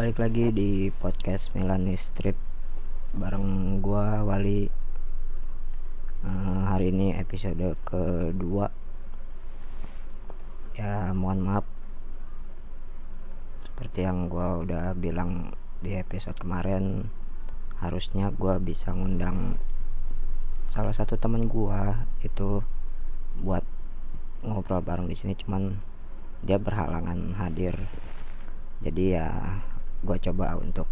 balik lagi di podcast Milani Strip bareng gua Wali. Uh, hari ini episode kedua. Ya mohon maaf. Seperti yang gua udah bilang di episode kemarin harusnya gua bisa ngundang salah satu temen gua itu buat ngobrol bareng di sini cuman dia berhalangan hadir. Jadi ya gue coba untuk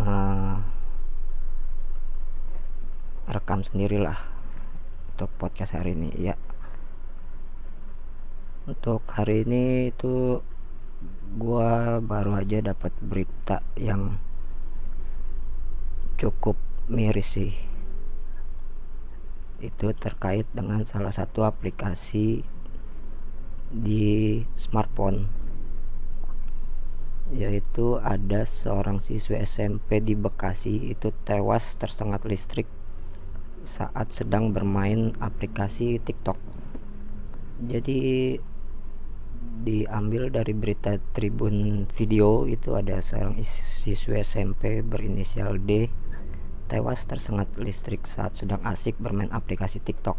uh, rekam sendirilah untuk podcast hari ini ya. Untuk hari ini itu gue baru aja dapat berita yang cukup miris sih. Itu terkait dengan salah satu aplikasi di smartphone yaitu ada seorang siswa SMP di Bekasi itu tewas tersengat listrik saat sedang bermain aplikasi TikTok. Jadi diambil dari berita Tribun Video itu ada seorang siswa SMP berinisial D tewas tersengat listrik saat sedang asik bermain aplikasi TikTok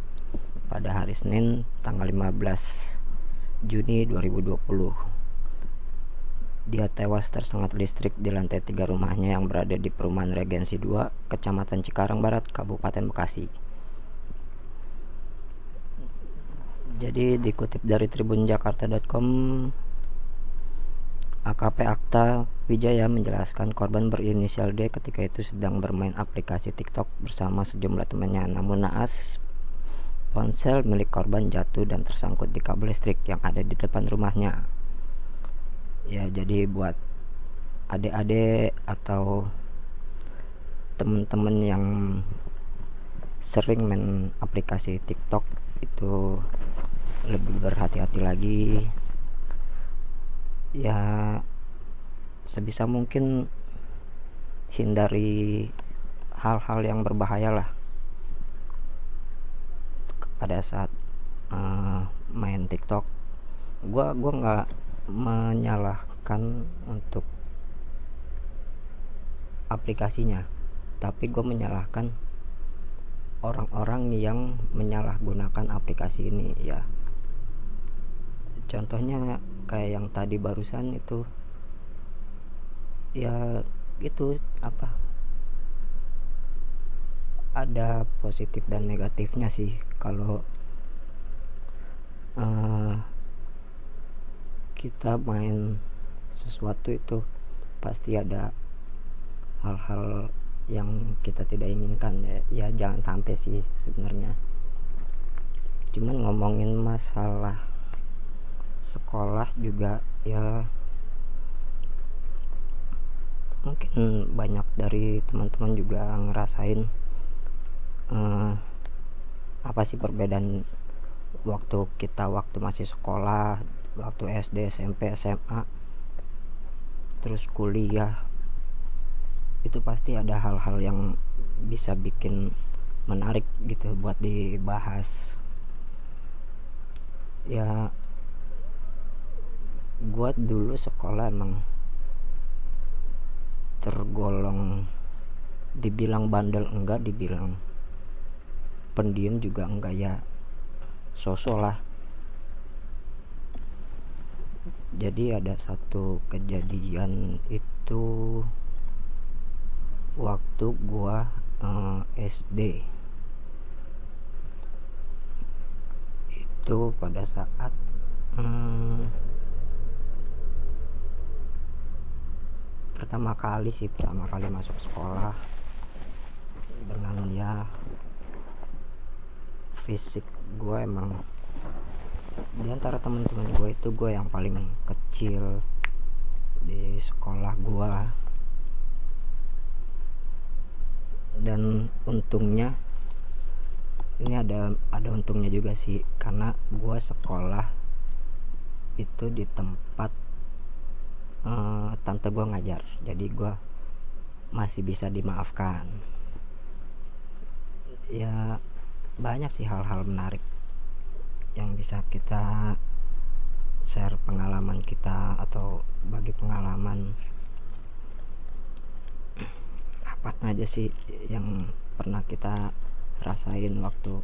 pada hari Senin tanggal 15 Juni 2020 dia tewas tersengat listrik di lantai tiga rumahnya yang berada di perumahan Regensi 2, Kecamatan Cikarang Barat, Kabupaten Bekasi. Jadi dikutip dari tribunjakarta.com AKP Akta Wijaya menjelaskan korban berinisial D ketika itu sedang bermain aplikasi TikTok bersama sejumlah temannya. Namun naas ponsel milik korban jatuh dan tersangkut di kabel listrik yang ada di depan rumahnya ya jadi buat adik-adik atau temen-temen yang sering main aplikasi TikTok itu lebih berhati-hati lagi. Ya sebisa mungkin hindari hal-hal yang berbahaya lah pada saat uh, main TikTok. Gua gua nggak menyalahkan untuk aplikasinya. Tapi gue menyalahkan orang-orang yang menyalahgunakan aplikasi ini ya. Contohnya kayak yang tadi barusan itu ya itu apa ada positif dan negatifnya sih kalau uh, kita main sesuatu itu pasti ada hal-hal yang kita tidak inginkan ya, ya jangan sampai sih sebenarnya. Cuman ngomongin masalah sekolah juga ya mungkin banyak dari teman-teman juga ngerasain uh, apa sih perbedaan waktu kita waktu masih sekolah waktu SD SMP SMA terus kuliah. Itu pasti ada hal-hal yang bisa bikin menarik gitu buat dibahas. Ya gua dulu sekolah emang tergolong dibilang bandel enggak dibilang pendiam juga enggak ya. Sosok lah jadi ada satu kejadian itu waktu gua uh, eh, SD itu pada saat hmm, pertama kali sih pertama kali masuk sekolah dengan ya fisik gua emang di antara teman-teman gue itu gue yang paling kecil di sekolah gue dan untungnya ini ada ada untungnya juga sih karena gue sekolah itu di tempat uh, tante gue ngajar. Jadi gue masih bisa dimaafkan. Ya banyak sih hal-hal menarik yang bisa kita share pengalaman kita atau bagi pengalaman apa aja sih yang pernah kita rasain waktu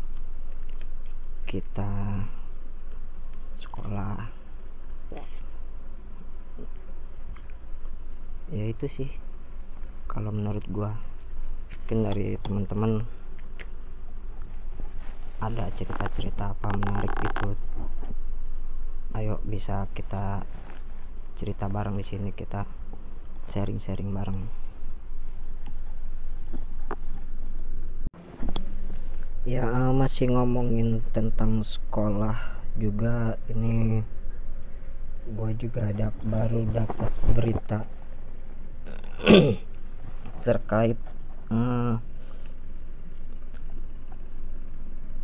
kita sekolah? Ya. Itu sih kalau menurut gua. Mungkin dari teman-teman ada cerita-cerita apa menarik gitu ayo bisa kita cerita bareng di sini kita sharing-sharing bareng. Ya masih ngomongin tentang sekolah juga. Ini gue juga ada baru dapat berita terkait uh,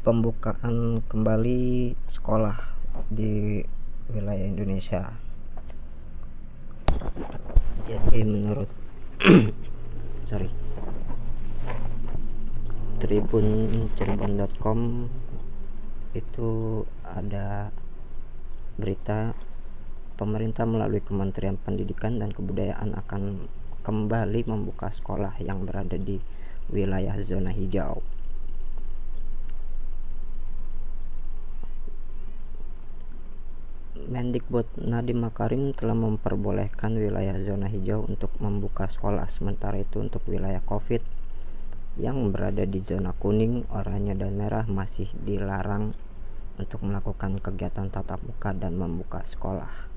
pembukaan kembali sekolah di wilayah Indonesia jadi menurut sorry tribun cirebon.com itu ada berita pemerintah melalui Kementerian Pendidikan dan Kebudayaan akan kembali membuka sekolah yang berada di wilayah zona hijau. Mendikbud Nadiem Makarim telah memperbolehkan wilayah zona hijau untuk membuka sekolah sementara itu untuk wilayah Covid yang berada di zona kuning, oranye dan merah masih dilarang untuk melakukan kegiatan tatap muka dan membuka sekolah.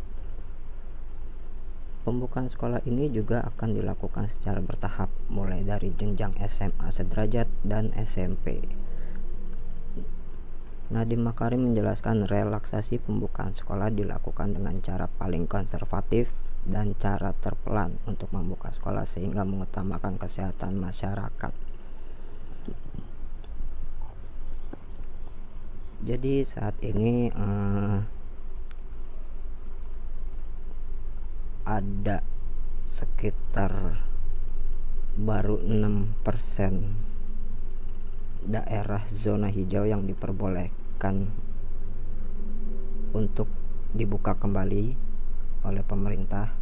Pembukaan sekolah ini juga akan dilakukan secara bertahap mulai dari jenjang SMA sederajat dan SMP. Nadiem Makarim menjelaskan relaksasi pembukaan sekolah dilakukan dengan cara paling konservatif dan cara terpelan untuk membuka sekolah sehingga mengutamakan kesehatan masyarakat. Jadi saat ini uh, ada sekitar baru 6% daerah zona hijau yang diperbolehkan untuk dibuka kembali oleh pemerintah.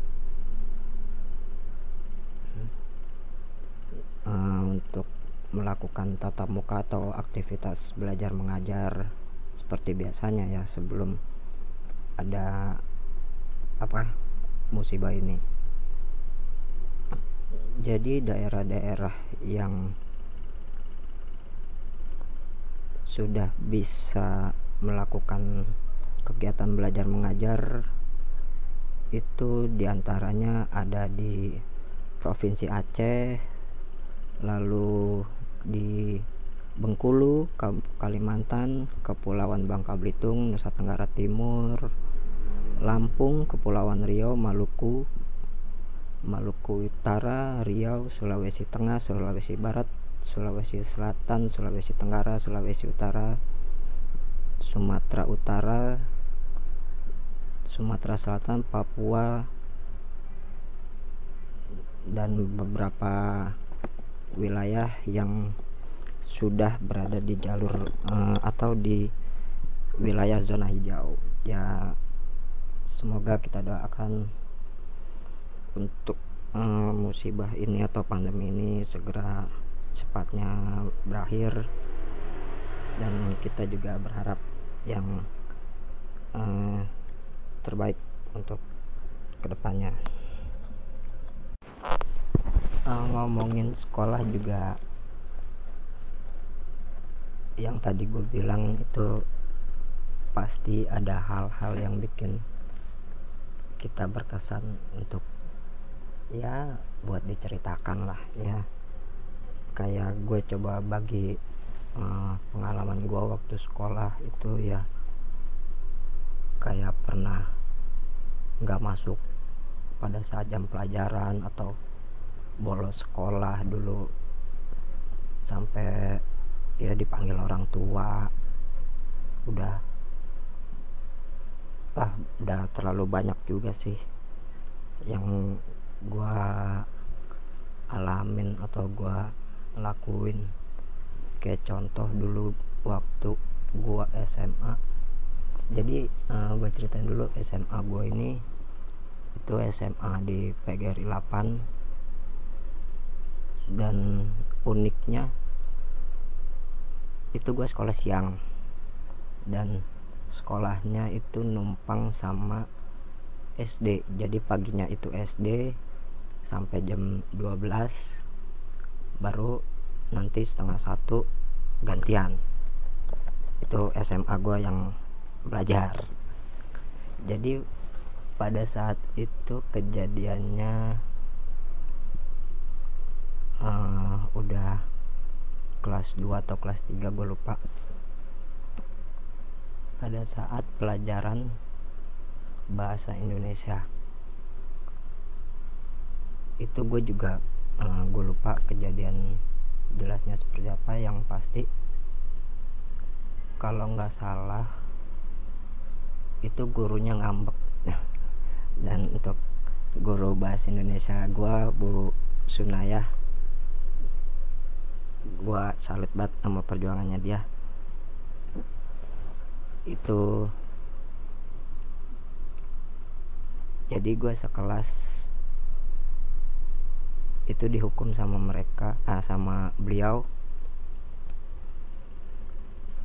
Uh, untuk melakukan tatap muka atau aktivitas belajar mengajar seperti biasanya ya sebelum ada apa musibah ini. Jadi daerah-daerah yang sudah bisa melakukan kegiatan belajar mengajar itu di antaranya ada di provinsi Aceh lalu di Bengkulu, Kalimantan, Kepulauan Bangka Belitung, Nusa Tenggara Timur, Lampung, Kepulauan Riau, Maluku, Maluku Utara, Riau, Sulawesi Tengah, Sulawesi Barat, Sulawesi Selatan, Sulawesi Tenggara, Sulawesi Utara, Sumatera Utara, Sumatera Selatan, Papua, dan beberapa wilayah yang sudah berada di jalur uh, atau di wilayah zona hijau. Ya semoga kita doakan untuk uh, musibah ini atau pandemi ini segera cepatnya berakhir. Dan kita juga berharap yang uh, terbaik untuk ke depannya. Uh, ngomongin sekolah juga yang tadi gue bilang itu pasti ada hal-hal yang bikin kita berkesan untuk ya buat diceritakan lah ya kayak gue coba bagi uh, pengalaman gue waktu sekolah itu ya kayak pernah nggak masuk pada saat jam pelajaran atau bolos sekolah dulu sampai ya dipanggil orang tua udah ah udah terlalu banyak juga sih yang gua alamin atau gua lakuin kayak contoh dulu waktu gua SMA jadi uh, eh, gue ceritain dulu SMA gua ini. Itu SMA di PGRI 8 dan uniknya itu gue sekolah siang. Dan sekolahnya itu numpang sama SD jadi paginya itu SD sampai jam 12 baru nanti setengah satu gantian. Itu SMA gue yang belajar. Jadi pada saat itu kejadiannya uh, udah kelas 2 atau kelas 3 gue lupa. Pada saat pelajaran bahasa Indonesia itu gue juga uh, gue lupa kejadian jelasnya seperti apa. Yang pasti kalau nggak salah itu gurunya ngambek. Dan untuk guru bahasa Indonesia gue Bu Sunaya gue salut banget sama perjuangannya dia. Itu jadi gue sekelas itu dihukum sama mereka ah, sama beliau.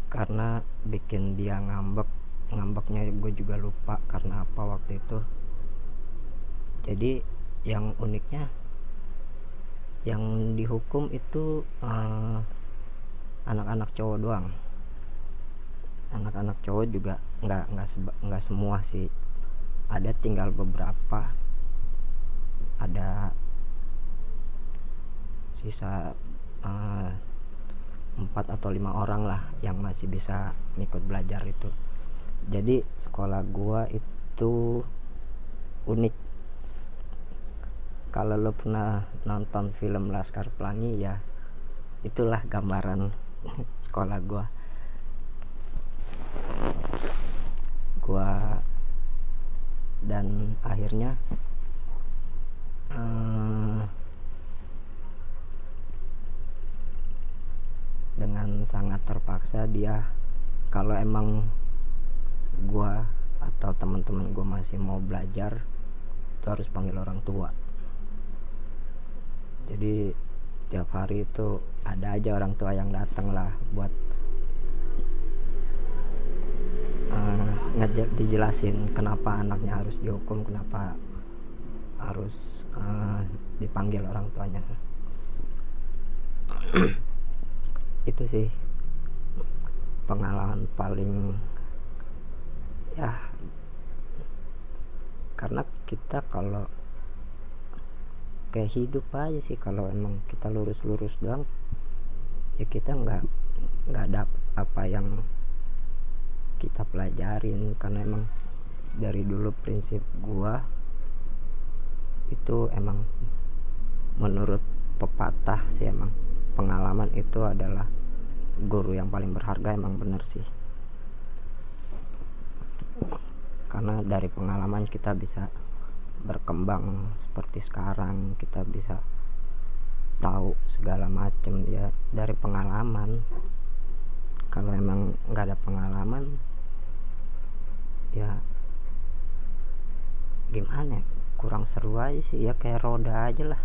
Karena bikin dia ngambek ngambeknya gue juga lupa karena apa waktu itu. Jadi yang uniknya yang dihukum itu eh, anak-anak cowok doang. Anak-anak cowok juga nggak nggak nggak semua sih. Ada tinggal beberapa. Ada sisa uh, empat atau lima orang lah yang masih bisa ikut belajar itu. Jadi sekolah gua itu unik. Kalau lo pernah nonton film Laskar Pelangi ya itulah gambaran sekolah gua. Gua dan akhirnya uh, dengan sangat terpaksa dia kalau emang gua atau teman-teman gua masih mau belajar itu harus panggil orang tua. Jadi tiap hari itu ada aja orang tua yang datang lah buat uh, dijelasin kenapa anaknya harus dihukum kenapa harus uh, dipanggil orang tuanya itu sih pengalaman paling ya karena kita kalau kayak hidup aja sih kalau emang kita lurus-lurus doang ya kita nggak nggak dapet apa yang kita pelajarin. Karena emang dari dulu prinsip gua itu emang menurut pepatah sih emang pengalaman itu adalah guru yang paling berharga emang bener sih. Karena dari pengalaman kita bisa berkembang seperti sekarang kita bisa tahu segala macam ya. Dari pengalaman kalau emang nggak ada pengalaman ya gimana ya? kurang seru aja sih ya kayak roda aja lah.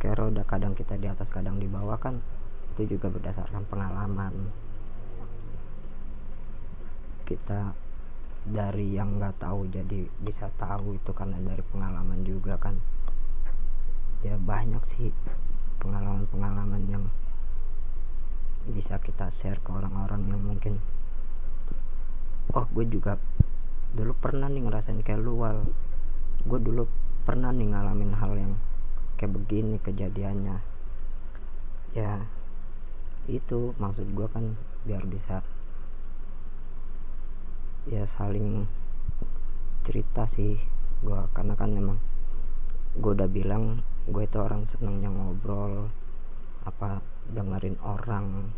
Kayak roda kadang kita di atas kadang di bawah kan itu juga berdasarkan pengalaman. Kita dari yang nggak tahu jadi bisa tahu itu karena dari pengalaman juga kan. Ya banyak sih pengalaman-pengalaman yang bisa kita share ke orang-orang yang mungkin oh gue juga dulu pernah nih ngerasain kayak lual gue dulu pernah nih ngalamin hal yang kayak begini kejadiannya. Ya itu maksud gue kan biar bisa ya saling cerita sih gue karena kan memang gue udah bilang gue itu orang seneng yang ngobrol apa dengerin orang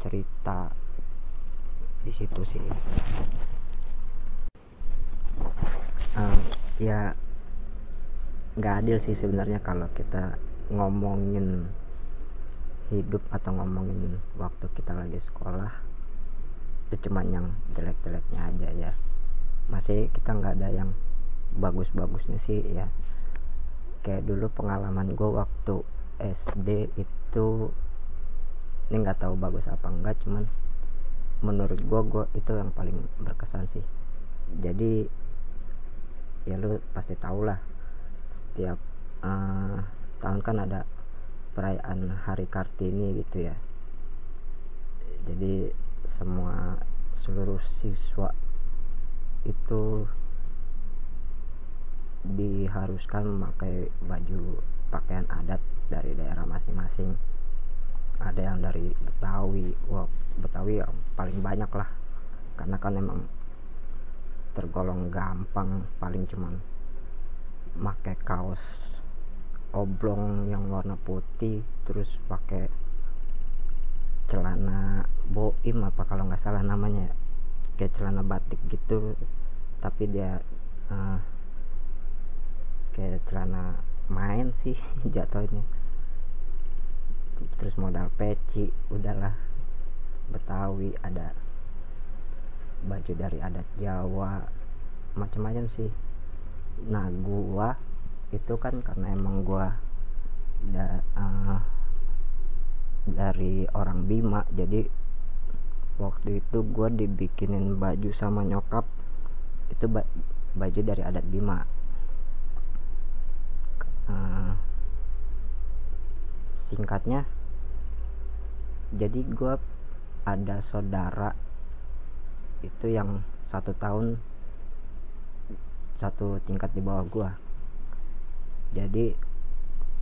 cerita. Di situ sih. Uh, ya nggak adil sih sebenarnya kalau kita ngomongin hidup atau ngomongin waktu kita lagi sekolah itu cuman yang jelek-jeleknya aja ya. Masih kita nggak ada yang bagus-bagusnya sih ya. Kayak dulu pengalaman gue waktu SD itu ini nggak tahu bagus apa enggak cuman menurut gue gue itu yang paling berkesan sih. Jadi ya lu pasti tau lah setiap uh, tahun kan ada perayaan hari kartini gitu ya. Jadi semua seluruh siswa itu diharuskan memakai baju pakaian adat dari daerah masing-masing. Ada yang dari Betawi wah Betawi yang paling banyak lah. Karena kan emang tergolong gampang paling cuman pakai kaos oblong yang warna putih terus pakai celana boim apa kalau nggak salah namanya kayak celana batik gitu. Tapi dia uh, kayak celana main sih jatuhnya. Terus modal peci udahlah. Betawi ada baju dari adat Jawa macam-macam sih. Nah gua itu kan karena emang gua da, uh, dari orang Bima. Jadi waktu itu gua dibikinin baju sama nyokap. Itu ba baju dari adat Bima. Uh, singkatnya jadi gue ada saudara itu yang satu tahun satu tingkat di bawah gue jadi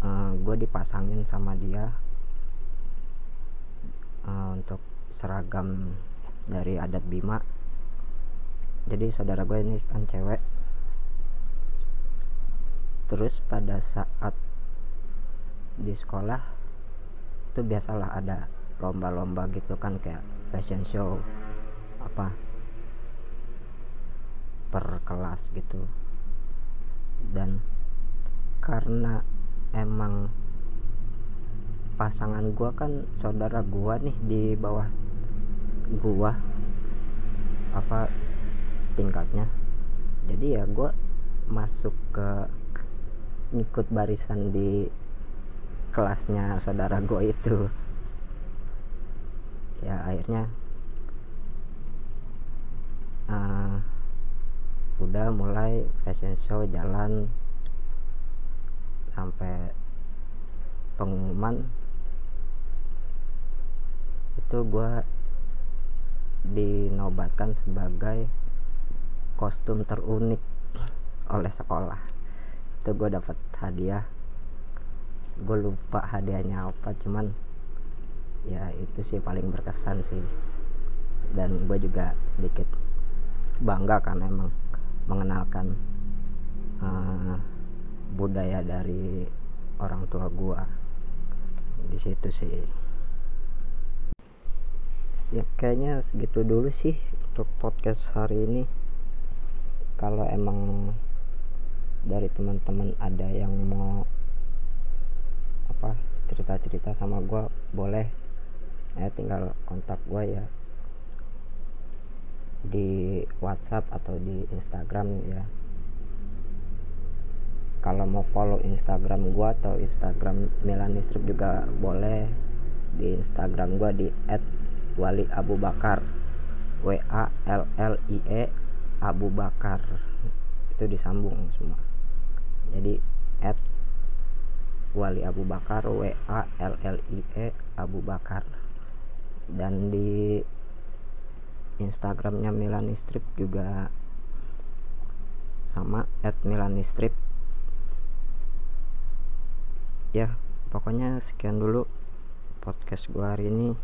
uh, eh, gue dipasangin sama dia uh, untuk seragam dari adat Bima. Jadi saudara gue ini kan cewek. Terus pada saat di sekolah itu biasalah ada lomba-lomba gitu kan kayak fashion show apa per kelas gitu. Dan karena emang pasangan gua kan saudara gua nih di bawah gua apa tingkatnya. Jadi ya gua masuk ke ngikut barisan di kelasnya saudara gue itu. Ya akhirnya uh, udah mulai fashion show jalan sampai pengumuman itu gue dinobatkan sebagai kostum terunik oleh sekolah. Itu gue dapat hadiah. Gue lupa hadiahnya apa cuman ya itu sih paling berkesan sih. Dan gue juga sedikit bangga kan emang mengenalkan uh, budaya dari orang tua gue di situ sih. Ya kayaknya segitu dulu sih untuk podcast hari ini. Kalau emang dari teman-teman ada yang mau apa cerita-cerita sama gue boleh. Ya tinggal kontak gue ya. Di WhatsApp atau di Instagram ya kalau mau follow Instagram gue atau Instagram Milanistrip juga boleh. Di Instagram gue di @wali Abu Bakar W A L L I E Abu Bakar itu disambung semua. Jadi at Wali Abu Bakar W A L L I E Abu Bakar dan di Instagramnya Milani Strip juga sama at Milani Strip ya pokoknya sekian dulu podcast gua hari ini.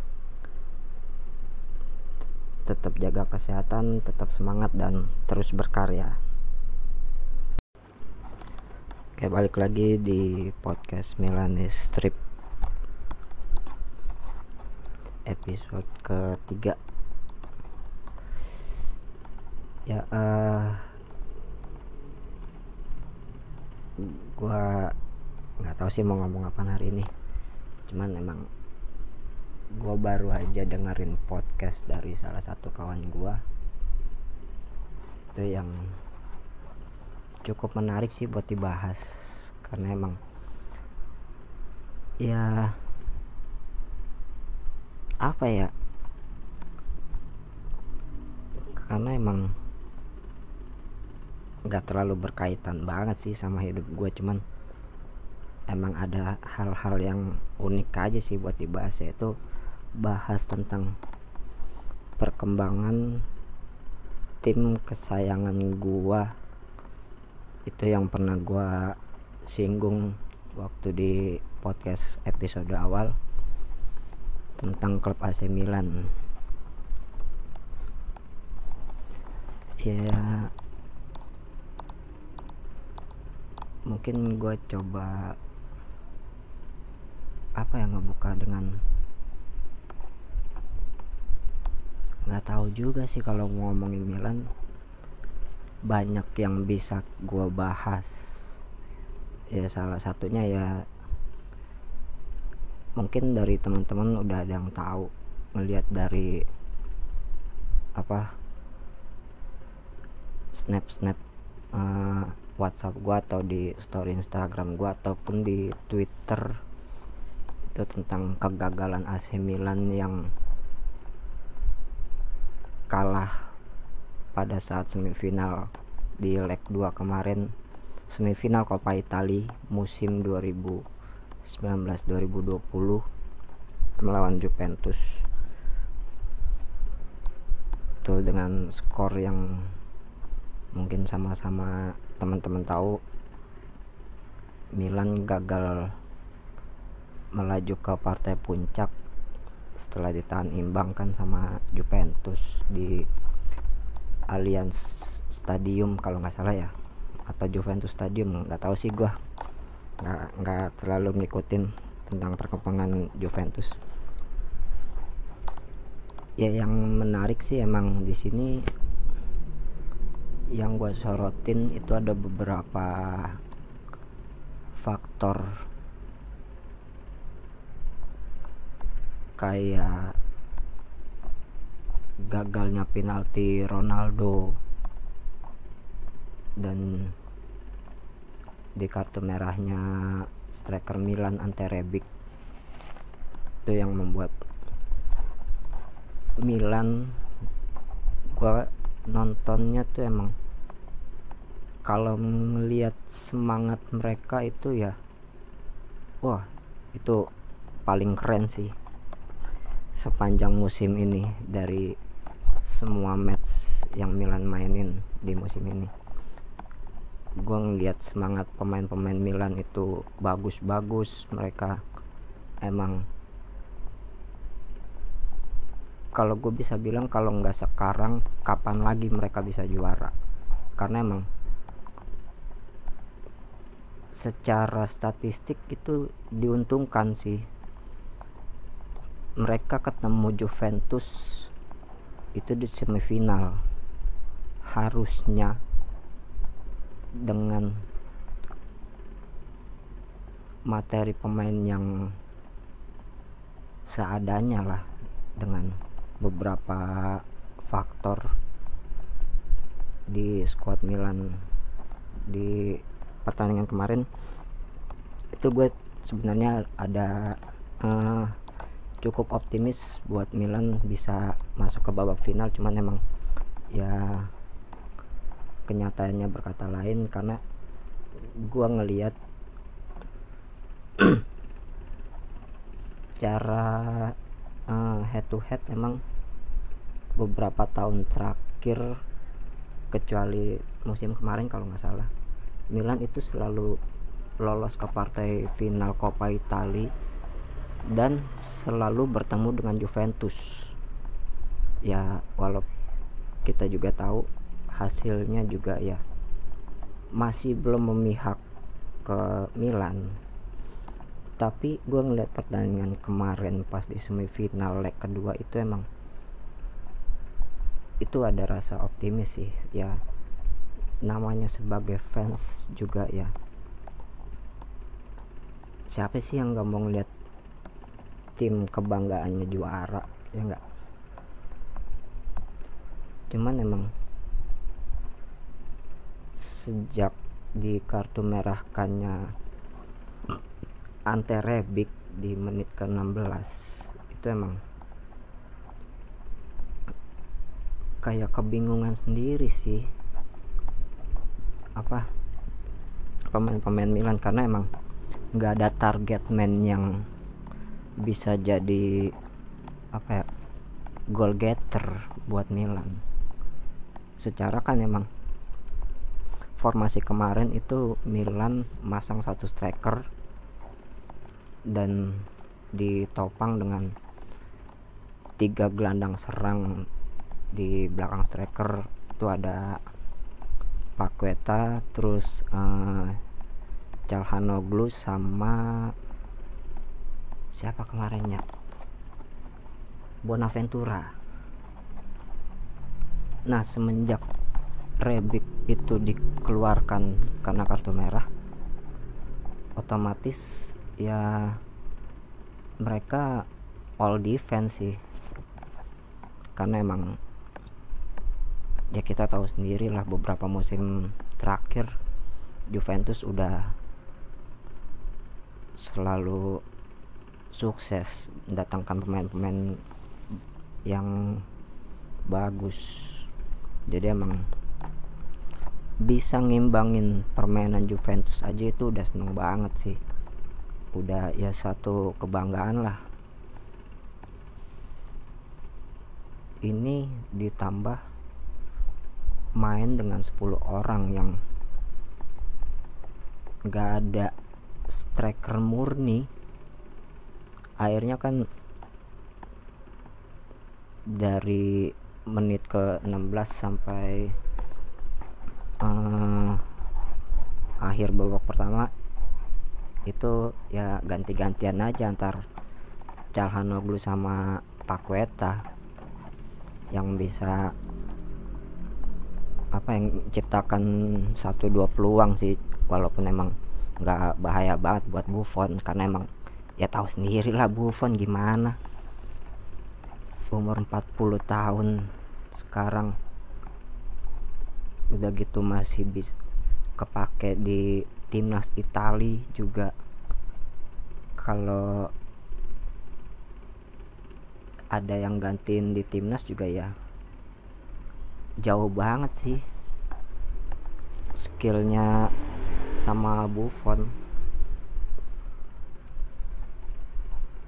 Tetap jaga kesehatan tetap semangat dan terus berkarya. Oke balik lagi di podcast Milanis Strip. Episode ketiga. Ya uh, gua nggak tahu sih mau ngomong apa hari ini. Cuman emang gua baru aja dengerin podcast dari salah satu kawan gua. Itu yang cukup menarik sih buat dibahas. Karena emang ya apa ya? Karena emang nggak terlalu berkaitan banget sih sama hidup gue cuman emang ada hal-hal yang unik aja sih buat dibahas yaitu bahas tentang perkembangan tim kesayangan gua. Itu yang pernah gua singgung waktu di podcast episode awal tentang klub AC Milan. Ya mungkin gue coba apa yang ngebuka dengan nggak tahu juga sih kalau ngomongin Milan. Banyak yang bisa gue bahas. Ya salah satunya ya mungkin dari teman-teman udah ada yang tahu ngelihat dari apa snap snap uh, WhatsApp gua atau di story Instagram gua ataupun di Twitter itu tentang kegagalan AC Milan yang kalah pada saat semifinal di leg 2 kemarin. Semifinal Coppa Italia musim 2019-2020 melawan Juventus. Itu dengan skor yang mungkin sama-sama teman-teman tahu Milan gagal melaju ke partai puncak setelah ditahan imbang kan sama Juventus di Allianz Stadium kalau nggak salah ya. Atau Juventus Stadium nggak tahu sih gua. Nggak nggak terlalu ngikutin tentang perkembangan Juventus. Ya yang menarik sih emang di sini yang gue sorotin itu ada beberapa faktor kayak gagalnya penalti Ronaldo dan di kartu merahnya striker Milan Ante Rebic. Itu yang membuat Milan gua nontonnya tuh emang kalau melihat semangat mereka itu ya wah itu paling keren sih sepanjang musim ini dari semua match yang Milan mainin di musim ini. Gue ngeliat semangat pemain-pemain Milan itu bagus-bagus mereka emang kalau gue bisa bilang kalau nggak sekarang kapan lagi mereka bisa juara? Karena emang secara statistik itu diuntungkan sih mereka ketemu Juventus itu di semifinal. Harusnya dengan materi pemain yang seadanya lah dengan beberapa faktor di squad Milan di pertandingan kemarin itu gue sebenarnya ada uh, cukup optimis buat Milan bisa masuk ke babak final. Cuman emang ya kenyataannya berkata lain karena gua ngelihat secara uh, head to head emang beberapa tahun terakhir kecuali musim kemarin kalau nggak salah Milan itu selalu lolos ke partai final Coppa Italia dan selalu bertemu dengan Juventus. Ya walau kita juga tahu hasilnya juga ya masih belum memihak ke Milan. Tapi gue ngeliat pertandingan kemarin pas di semifinal leg kedua itu emang itu ada rasa optimis sih ya. Namanya sebagai fans juga ya. Siapa sih yang gak mau ngeliat tim kebanggaannya juara ya enggak cuman emang sejak di kartu merahkannya Ante Rebic di menit ke 16 itu emang kayak kebingungan sendiri sih. Apa? Pemain-pemain Milan karena emang nggak ada target man yang bisa jadi apa ya goal getter buat Milan. Secara kan emang formasi kemarin itu Milan masang satu striker dan ditopang dengan tiga gelandang serang di belakang striker. Itu ada Paqueta terus uh, Calhanoglu sama siapa kemarinnya? Bonaventura. Nah semenjak Rebic itu dikeluarkan karena kartu merah otomatis ya mereka all defense sih. Karena emang ya kita tahu sendiri lah beberapa musim terakhir Juventus udah selalu sukses mendatangkan pemain-pemain yang bagus. Jadi emang bisa ngimbangin permainan Juventus aja itu udah seneng banget sih. Udah ya satu kebanggaan lah. Ini ditambah main dengan 10 orang yang gak ada striker murni akhirnya kan dari menit ke 16 sampai uh, akhir babak pertama itu ya ganti-gantian aja antar Calhanoglu sama Paqueta yang bisa apa yang ciptakan satu dua peluang sih walaupun emang nggak bahaya banget buat Buffon karena emang ya tahu sendiri lah Buffon gimana? Umur 40 tahun sekarang. Udah gitu masih bisa kepake di timnas Itali juga. Kalau ada yang gantiin di timnas juga ya jauh banget sih skillnya sama Buffon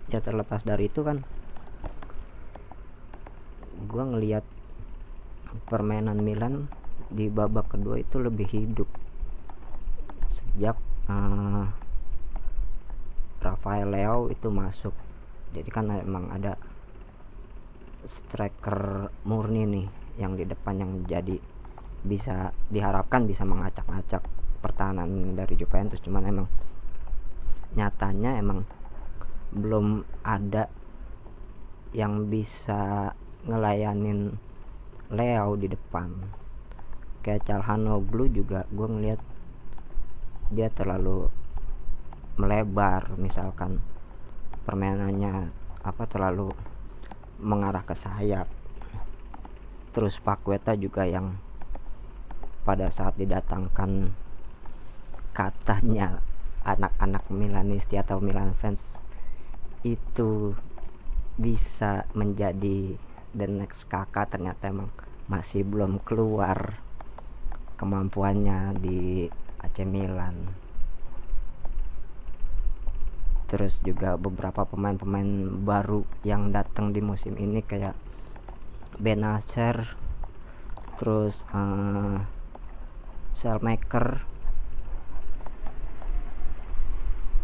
ya terlepas dari itu kan gue ngelihat permainan Milan di babak kedua itu lebih hidup. Sejak uh, Rafael Leo itu masuk. Jadi kan emang ada striker murni nih yang di depan yang jadi bisa diharapkan bisa mengacak-acak pertahanan dari Juventus. Cuman emang nyatanya emang belum ada yang bisa ngelayanin Leo di depan. Kayak Calhanoglu juga gue ngeliat dia terlalu melebar misalkan permainannya apa terlalu mengarah ke sayap. Terus Paqueta juga yang pada saat didatangkan katanya anak-anak Milanisti atau Milan fans itu bisa menjadi the next kakak. Ternyata emang masih belum keluar kemampuannya di AC Milan. Terus juga beberapa pemain-pemain baru yang datang di musim ini kayak Benacer terus uh, Cellmaker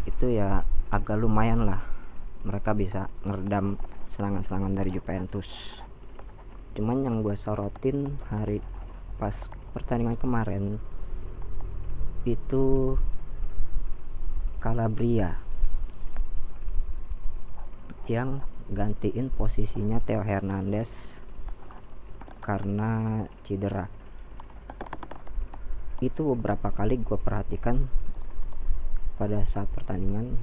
itu ya agak lumayan lah mereka bisa ngeredam serangan-serangan dari Juventus. Cuman yang gue sorotin hari pas pertandingan kemarin itu Calabria yang gantiin posisinya Theo Hernandez karena cedera. Itu beberapa kali gue perhatikan pada saat pertandingan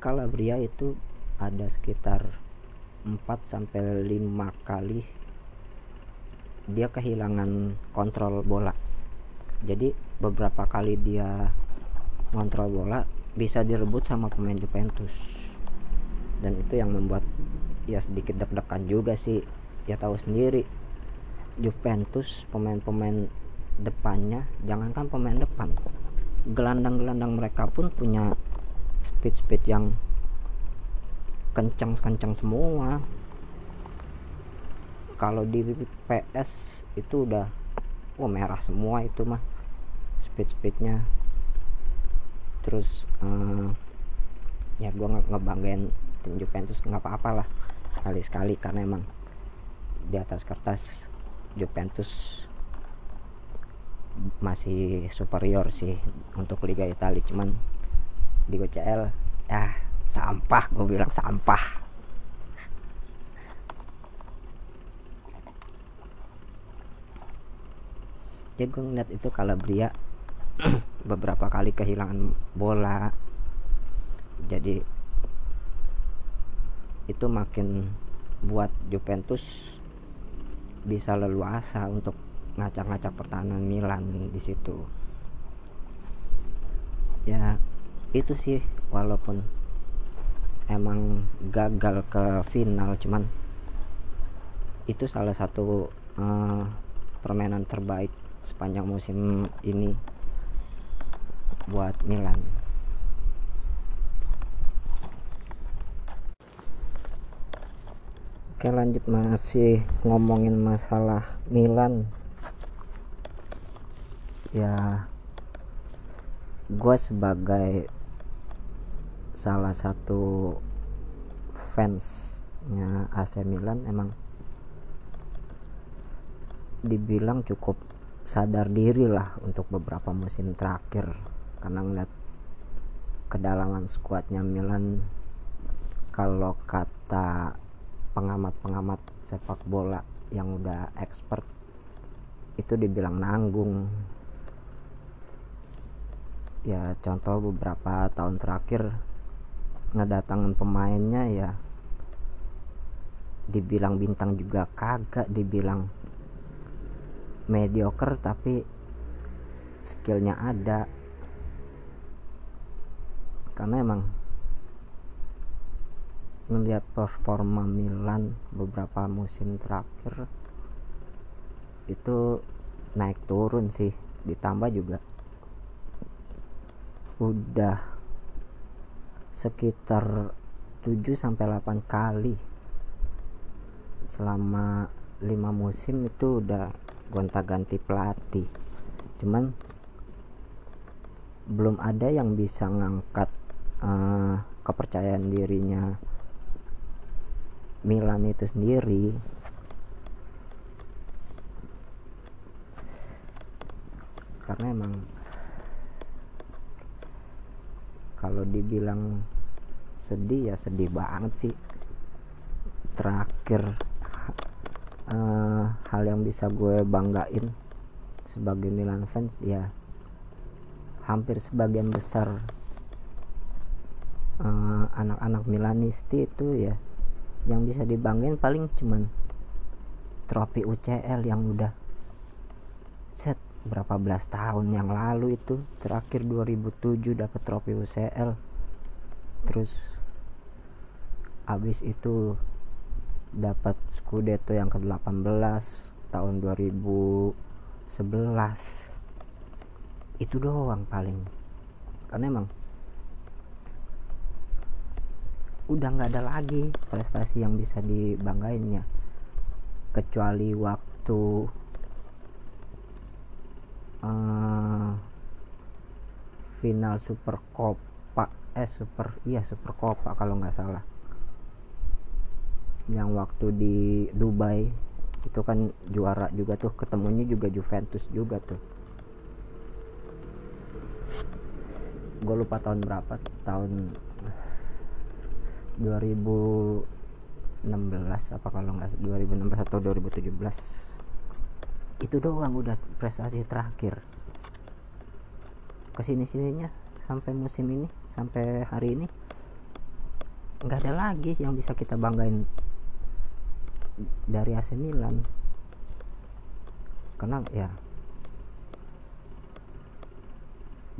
Calabria itu ada sekitar 4 sampai 5 kali dia kehilangan kontrol bola. Jadi beberapa kali dia ngontrol bola bisa direbut sama pemain Juventus. Dan itu yang membuat ya sedikit deg-degan juga sih. Ya tahu sendiri Juventus pemain-pemain depannya jangankan pemain depan gelandang-gelandang mereka pun punya speed-speed yang kencang-kencang semua. Kalau di PS itu udah wah merah semua itu mah speed-speednya. Terus uh, ya gue nge ngebanggain tim Juventus nggak apa-apa lah sekali-sekali karena emang di atas kertas Juventus masih superior sih untuk Liga Italia cuman di UCL ya sampah gue bilang sampah. Jadi gue ngeliat itu Calabria beberapa kali kehilangan bola. Jadi itu makin buat Juventus bisa leluasa untuk ngacak-ngacak pertahanan Milan di situ. Ya itu sih walaupun emang gagal ke final cuman itu salah satu uh, permainan terbaik sepanjang musim ini buat Milan. Oke lanjut masih ngomongin masalah Milan. Ya gue sebagai salah satu fansnya AC Milan emang dibilang cukup sadar diri lah untuk beberapa musim terakhir. Karena ngeliat kedalaman skuadnya Milan kalau kata pengamat-pengamat sepak bola yang udah expert itu dibilang nanggung. Ya contoh beberapa tahun terakhir ngedatangin pemainnya ya. Dibilang bintang juga kagak dibilang mediocre tapi skillnya ada. Karena emang ngelihat performa Milan beberapa musim terakhir itu naik turun sih. Ditambah juga udah sekitar 7 sampai 8 kali selama 5 musim itu udah gonta-ganti pelatih. Cuman belum ada yang bisa ngangkat uh, kepercayaan dirinya Milan itu sendiri. Karena emang kalau dibilang sedih ya sedih banget sih. Terakhir uh, hal yang bisa gue banggain sebagai Milan fans ya hampir sebagian besar uh, anak-anak Milanisti itu ya yang bisa dibanggain paling cuman trofi UCL yang udah set berapa belas tahun yang lalu itu terakhir 2007 dapat trofi UCL terus abis itu dapat Scudetto yang ke-18 tahun 2011 itu doang paling. Karena emang udah nggak ada lagi prestasi yang bisa dibanggainnya. Kecuali waktu uh, final Super Copa. Eh Super iya Super Copa kalau nggak salah. Yang waktu di Dubai itu kan juara juga tuh ketemunya juga Juventus juga tuh. Gue lupa tahun berapa tahun 2016 apa kalau nggak 2016 atau 2017 itu doang udah prestasi terakhir. Ke sini sininya sampai musim ini sampai hari ini nggak ada lagi yang bisa kita banggain dari AC Milan. Karena ya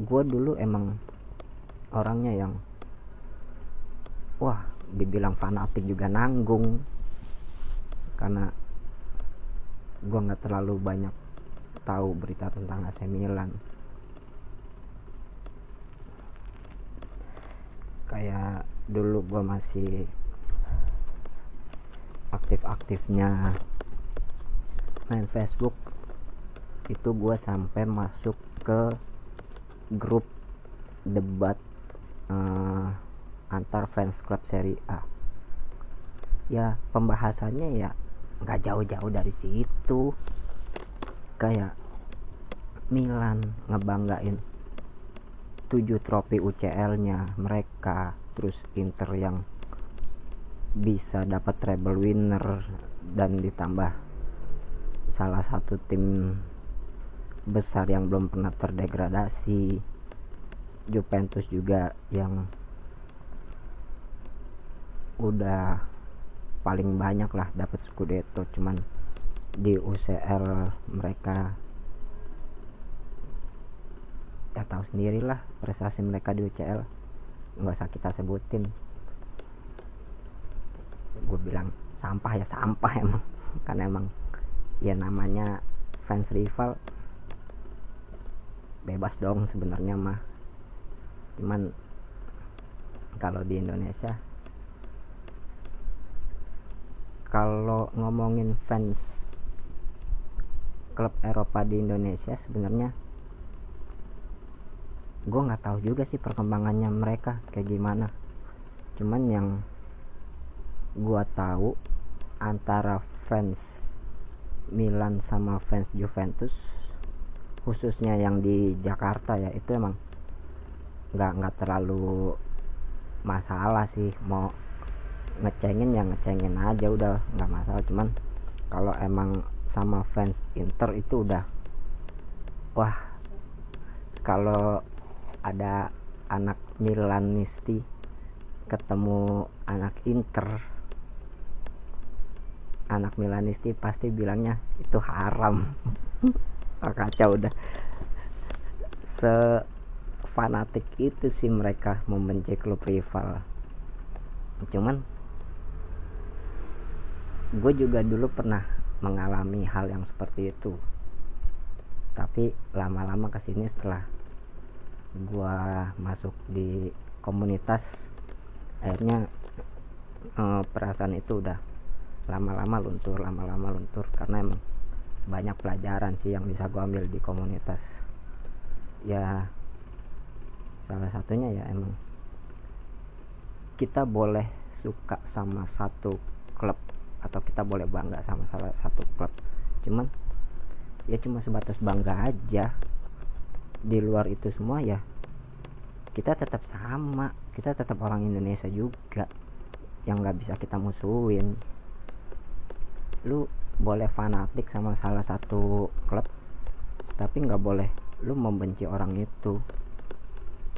gue dulu emang orangnya yang wah dibilang fanatik juga nanggung. Karena gue nggak terlalu banyak tahu berita tentang AC Milan. Kayak dulu gue masih aktif-aktifnya main Facebook itu gue sampai masuk ke grup debat uh, antar fans klub Serie A. Ya pembahasannya ya nggak jauh-jauh dari situ. Kayak Milan ngebanggain 7 trofi UCL nya mereka. Terus Inter yang bisa dapat treble winner dan ditambah salah satu tim besar yang belum pernah terdegradasi. Juventus juga yang udah paling banyak lah dapat Scudetto cuman di UCL mereka ya tahu sendirilah prestasi mereka di UCL nggak usah kita sebutin. Gue bilang sampah ya sampah emang karena emang ya namanya fans rival. Bebas dong sebenarnya mah. Cuman kalau di Indonesia kalau ngomongin fans klub Eropa di Indonesia sebenarnya gue nggak tahu juga sih perkembangannya mereka kayak gimana. Cuman yang gue tahu antara fans Milan sama fans Juventus khususnya yang di Jakarta ya itu emang nggak nggak terlalu masalah sih. Mau ngecengin ya ngecengin aja udah nggak masalah. Cuman kalau emang sama fans Inter itu udah wah kalau ada anak Milanisti ketemu anak Inter anak Milanisti pasti bilangnya itu haram. Oh, kacau udah se fanatik itu sih mereka membenci klub rival. Cuman gue juga dulu pernah mengalami hal yang seperti itu. Tapi lama-lama ke sini setelah gua masuk di komunitas akhirnya eh, perasaan itu udah lama-lama luntur lama-lama luntur. Karena emang banyak pelajaran sih yang bisa gua ambil di komunitas. Ya salah satunya ya emang kita boleh suka sama satu klub atau kita boleh bangga sama salah satu klub. Cuman ya cuma sebatas bangga aja. Di luar itu semua ya kita tetap sama. Kita tetap orang Indonesia juga yang nggak bisa kita musuhin. Lu boleh fanatik sama salah satu klub tapi nggak boleh lu membenci orang itu.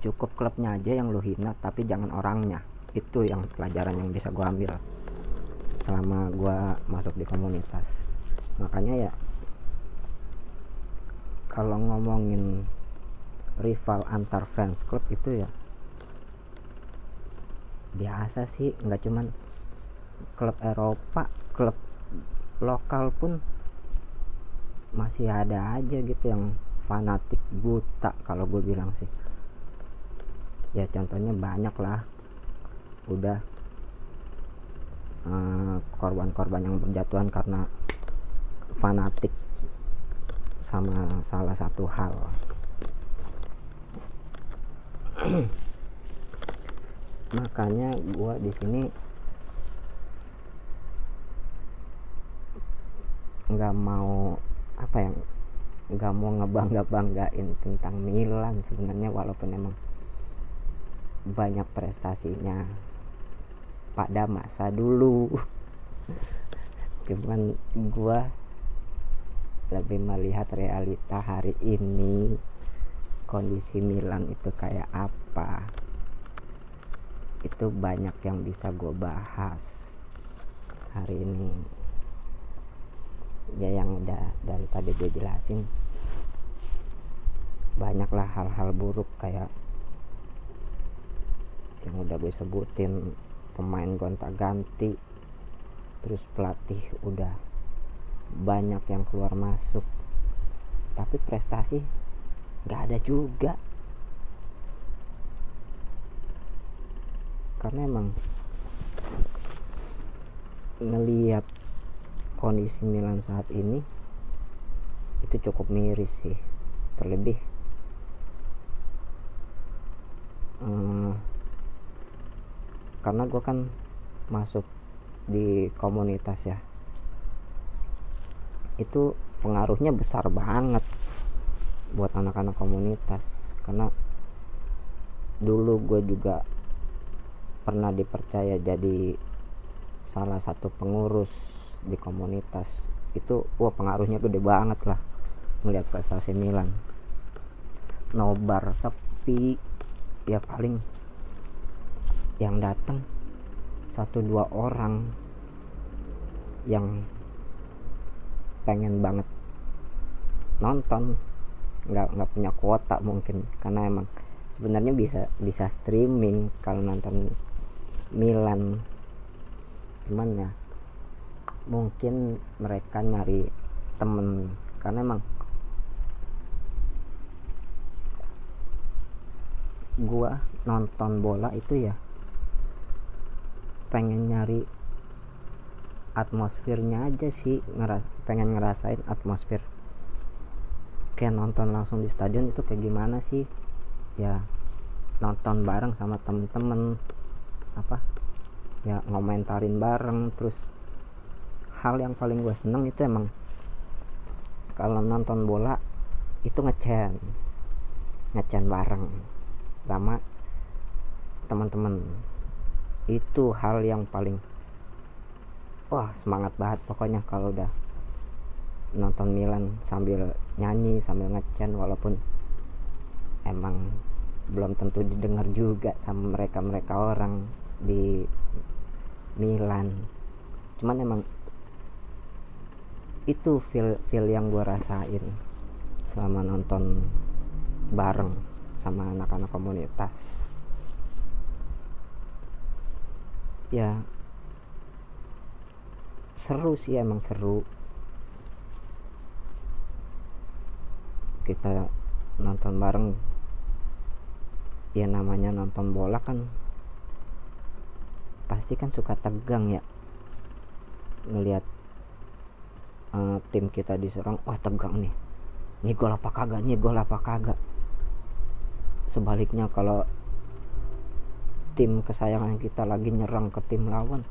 Cukup klubnya aja yang lu hina tapi jangan orangnya. Itu yang pelajaran yang bisa gua ambil selama gua masuk di komunitas. Makanya ya kalau ngomongin rival antar fans club itu ya biasa sih nggak cuman klub Eropa klub lokal pun masih ada aja gitu yang fanatik buta kalau gue bilang sih. Ya contohnya banyak lah udah korban-korban uh, yang berjatuhan karena fanatik sama salah satu hal. Makanya gua di sini nggak mau apa yang nggak mau ngebangga banggain tentang Milan sebenarnya walaupun emang banyak prestasinya pada masa dulu. Cuman gua lebih melihat realita hari ini. Kondisi Milan itu kayak apa? Itu banyak yang bisa gue bahas hari ini. Ya yang udah dari tadi gue jelasin. Banyaklah hal-hal buruk kayak yang udah gue sebutin pemain gonta ganti terus pelatih udah banyak yang keluar masuk. Tapi prestasi nggak ada juga. Karena emang ngelihat kondisi Milan saat ini itu cukup miris sih. Terlebih hmm, karena gue kan masuk di komunitas ya. Itu pengaruhnya besar banget buat anak-anak komunitas. Karena dulu gue juga pernah dipercaya jadi salah satu pengurus di komunitas. Itu wah pengaruhnya gede banget lah melihat prestasi Milan. Nobar sepi ya paling yang datang. Satu dua orang yang pengen banget nonton. Nggak nggak punya kuota mungkin karena emang sebenarnya bisa bisa streaming kalau nonton Milan. Cuman ya mungkin mereka nyari temen karena emang gua nonton bola itu ya pengen nyari atmosfernya aja sih ngeras pengen ngerasain atmosfer. Kayak nonton langsung di stadion itu kayak gimana sih? Ya nonton bareng sama temen-temen apa ya ngomentarin bareng terus hal yang paling gue seneng itu emang kalau nonton bola itu ngecen ngecen bareng sama teman-teman itu hal yang paling wah semangat banget pokoknya kalau udah nonton Milan sambil nyanyi sambil ngecen walaupun emang belum tentu didengar juga sama mereka-mereka orang di Milan. Cuman emang itu feel feel yang gue rasain selama nonton bareng sama anak-anak komunitas ya. Seru sih emang seru. Kita nonton bareng. Ya namanya nonton bola kan pasti kan suka tegang ya. Ngelihat uh, tim kita diserang wah tegang nih. Ini gol apa kagak? Nih gol apa kagak? Sebaliknya kalau tim kesayangan kita lagi nyerang ke tim lawan.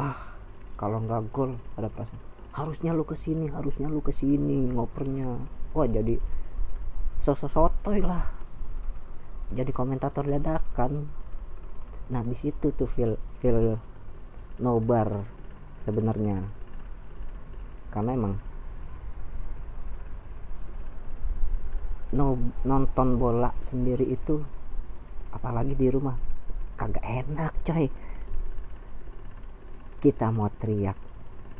Ah kalau nggak gol ada perasaan harusnya lu ke sini harusnya lu ke sini ngopernya. Wah jadi sosok sotoy lah. Jadi komentator dadakan. Nah di situ tuh feel feel nobar sebenarnya. Karena emang no, nonton bola sendiri itu apalagi di rumah. Kagak enak coy. Kita mau teriak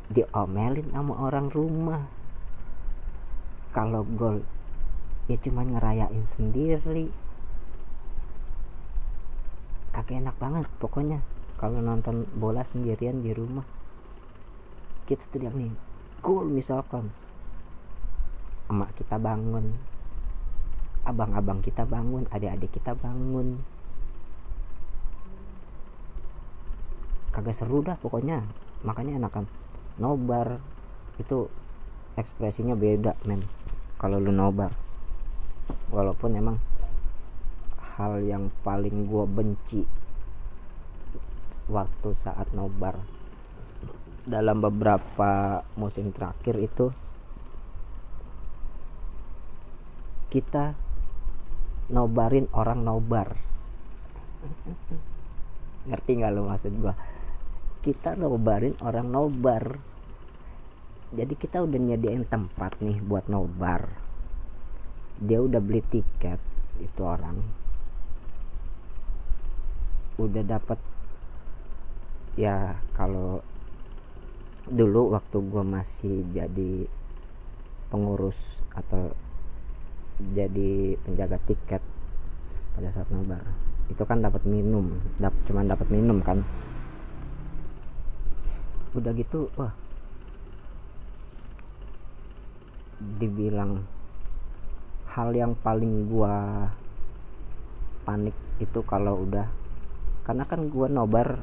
diomelin sama orang rumah. Kalau gol ya cuman ngerayain sendiri. Kagak enak banget pokoknya kalau nonton bola sendirian di rumah. Kita teriak nih gol misalkan. Emak kita bangun abang-abang kita bangun adik-adik kita bangun. Kagak seru dah pokoknya. Makanya enakan nobar. Itu ekspresinya beda men kalau lu nobar. Walaupun emang hal yang paling gue benci waktu saat nobar. Dalam beberapa musim terakhir itu kita nobarin orang nobar. Ngerti nggak lo maksud gue kita nobarin orang nobar. Jadi kita udah nyediain tempat nih buat nobar. Dia udah beli tiket itu orang. Udah dapat ya kalau dulu waktu gue masih jadi pengurus atau jadi penjaga tiket pada saat nobar. Itu kan dapat minum dap cuman dapat minum kan. Udah gitu wah. Dibilang hal yang paling gua panik itu kalau udah karena kan gua nobar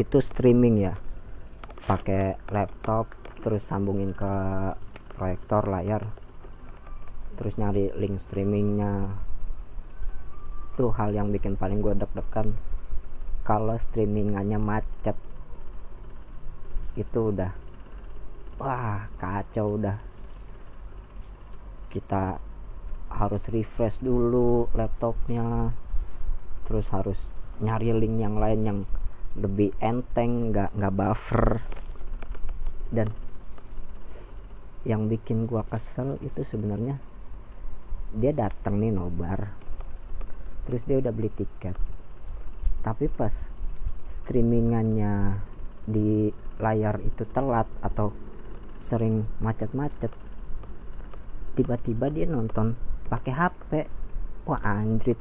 itu streaming ya. Pakai laptop terus sambungin ke proyektor layar terus nyari link streamingnya. Itu hal yang bikin paling gue deg-degan. Kalau streamingannya macet. Itu udah wah kacau udah. Kita harus refresh dulu laptopnya. Terus harus nyari link yang lain yang lebih enteng nggak nggak buffer. Dan yang bikin gua kesel itu sebenarnya dia datang nih nobar. Terus dia udah beli tiket. Tapi pas streamingannya di layar itu telat atau sering macet-macet tiba-tiba dia nonton pakai HP wah anjrit.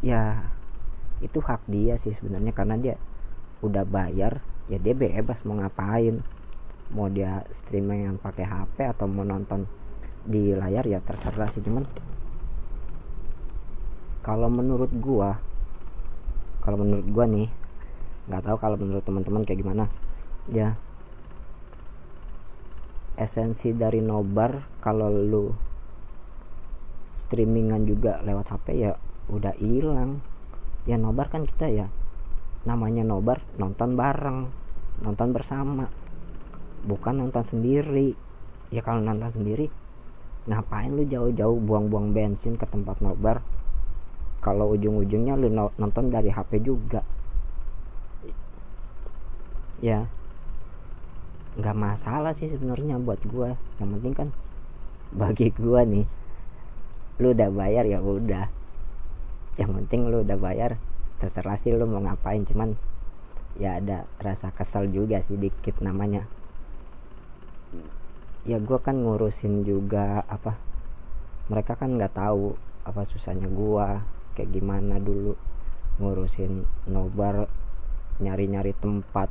Ya itu hak dia sih sebenarnya karena dia udah bayar ya dia bebas mau ngapain. Mau dia streaming yang pakai HP atau mau nonton di layar ya terserah sih cuman kalau menurut gua kalau menurut gua nih nggak tahu kalau menurut teman-teman kayak gimana. Ya esensi dari nobar kalau lu streamingan juga lewat HP ya udah hilang. Ya nobar kan kita ya namanya nobar nonton bareng nonton bersama bukan nonton sendiri. Ya kalau nonton sendiri ngapain lu jauh-jauh buang-buang bensin ke tempat nobar? Kalau ujung-ujungnya lu nonton dari HP juga. Ya. Nggak masalah sih sebenarnya buat gua. Yang penting kan bagi gua nih. Lu udah bayar ya udah. Yang penting lu udah bayar terserah sih lu mau ngapain. Cuman ya ada rasa kesel juga sih dikit namanya ya gue kan ngurusin juga apa mereka kan nggak tahu apa susahnya gue kayak gimana dulu ngurusin nobar nyari-nyari tempat.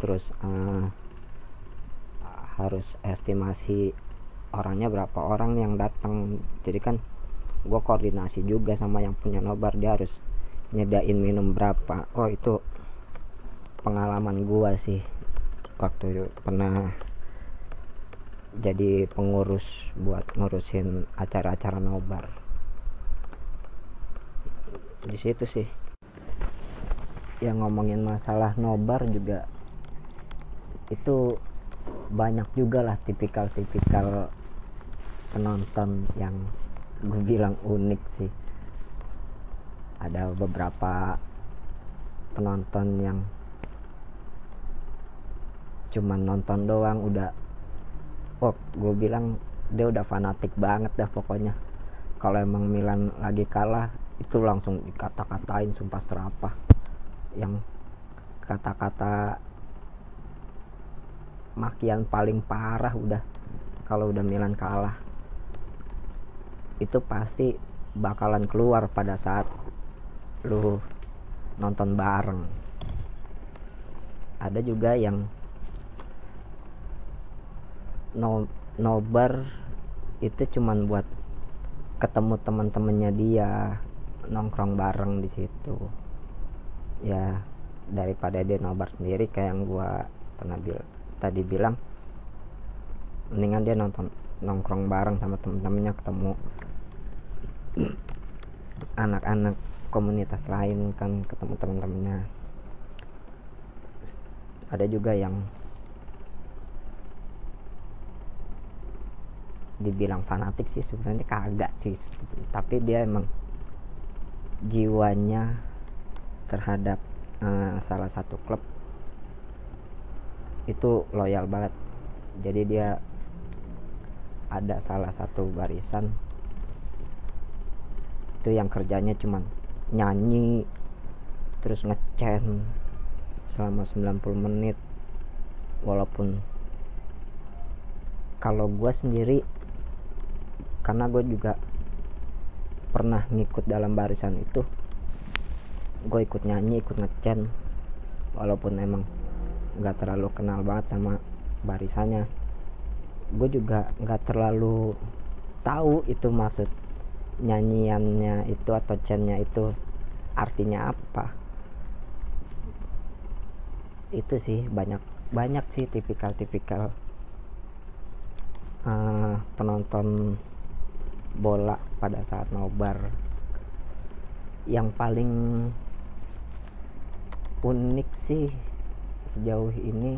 Terus uh, harus estimasi orangnya berapa orang yang datang. Jadi kan gue koordinasi juga sama yang punya nobar dia harus nyedain minum berapa. Oh itu pengalaman gue sih waktu pernah jadi pengurus buat ngurusin acara-acara nobar. Di situ sih. Yang ngomongin masalah nobar juga itu banyak juga lah tipikal-tipikal penonton yang gue bilang unik sih. Ada beberapa penonton yang cuman nonton doang udah oh gue bilang dia udah fanatik banget dah pokoknya. Kalau emang Milan lagi kalah itu langsung dikata-katain sumpah serapah. Yang kata-kata makian paling parah udah kalau udah Milan kalah. Itu pasti bakalan keluar pada saat lu nonton bareng. Ada juga yang no nobar itu cuman buat ketemu teman-temannya dia nongkrong bareng di situ. Ya daripada dia nobar sendiri kayak yang gua pernah bil tadi bilang mendingan dia nonton nongkrong bareng sama temen-temennya ketemu anak-anak komunitas lain kan ketemu temen-temennya ada juga yang dibilang fanatik sih sebenarnya kagak sih. Tapi dia emang jiwanya terhadap uh, salah satu klub itu loyal banget. Jadi dia ada salah satu barisan itu yang kerjanya cuman nyanyi terus ngecen selama 90 menit. Walaupun kalau gue sendiri karena gue juga pernah ngikut dalam barisan itu. Gue ikut nyanyi ikut ngecen. Walaupun emang nggak terlalu kenal banget sama barisannya. Gue juga nggak terlalu tahu itu maksud nyanyiannya itu atau chantnya itu artinya apa. Itu sih banyak banyak sih tipikal-tipikal uh, penonton bola pada saat nobar. Yang paling unik sih sejauh ini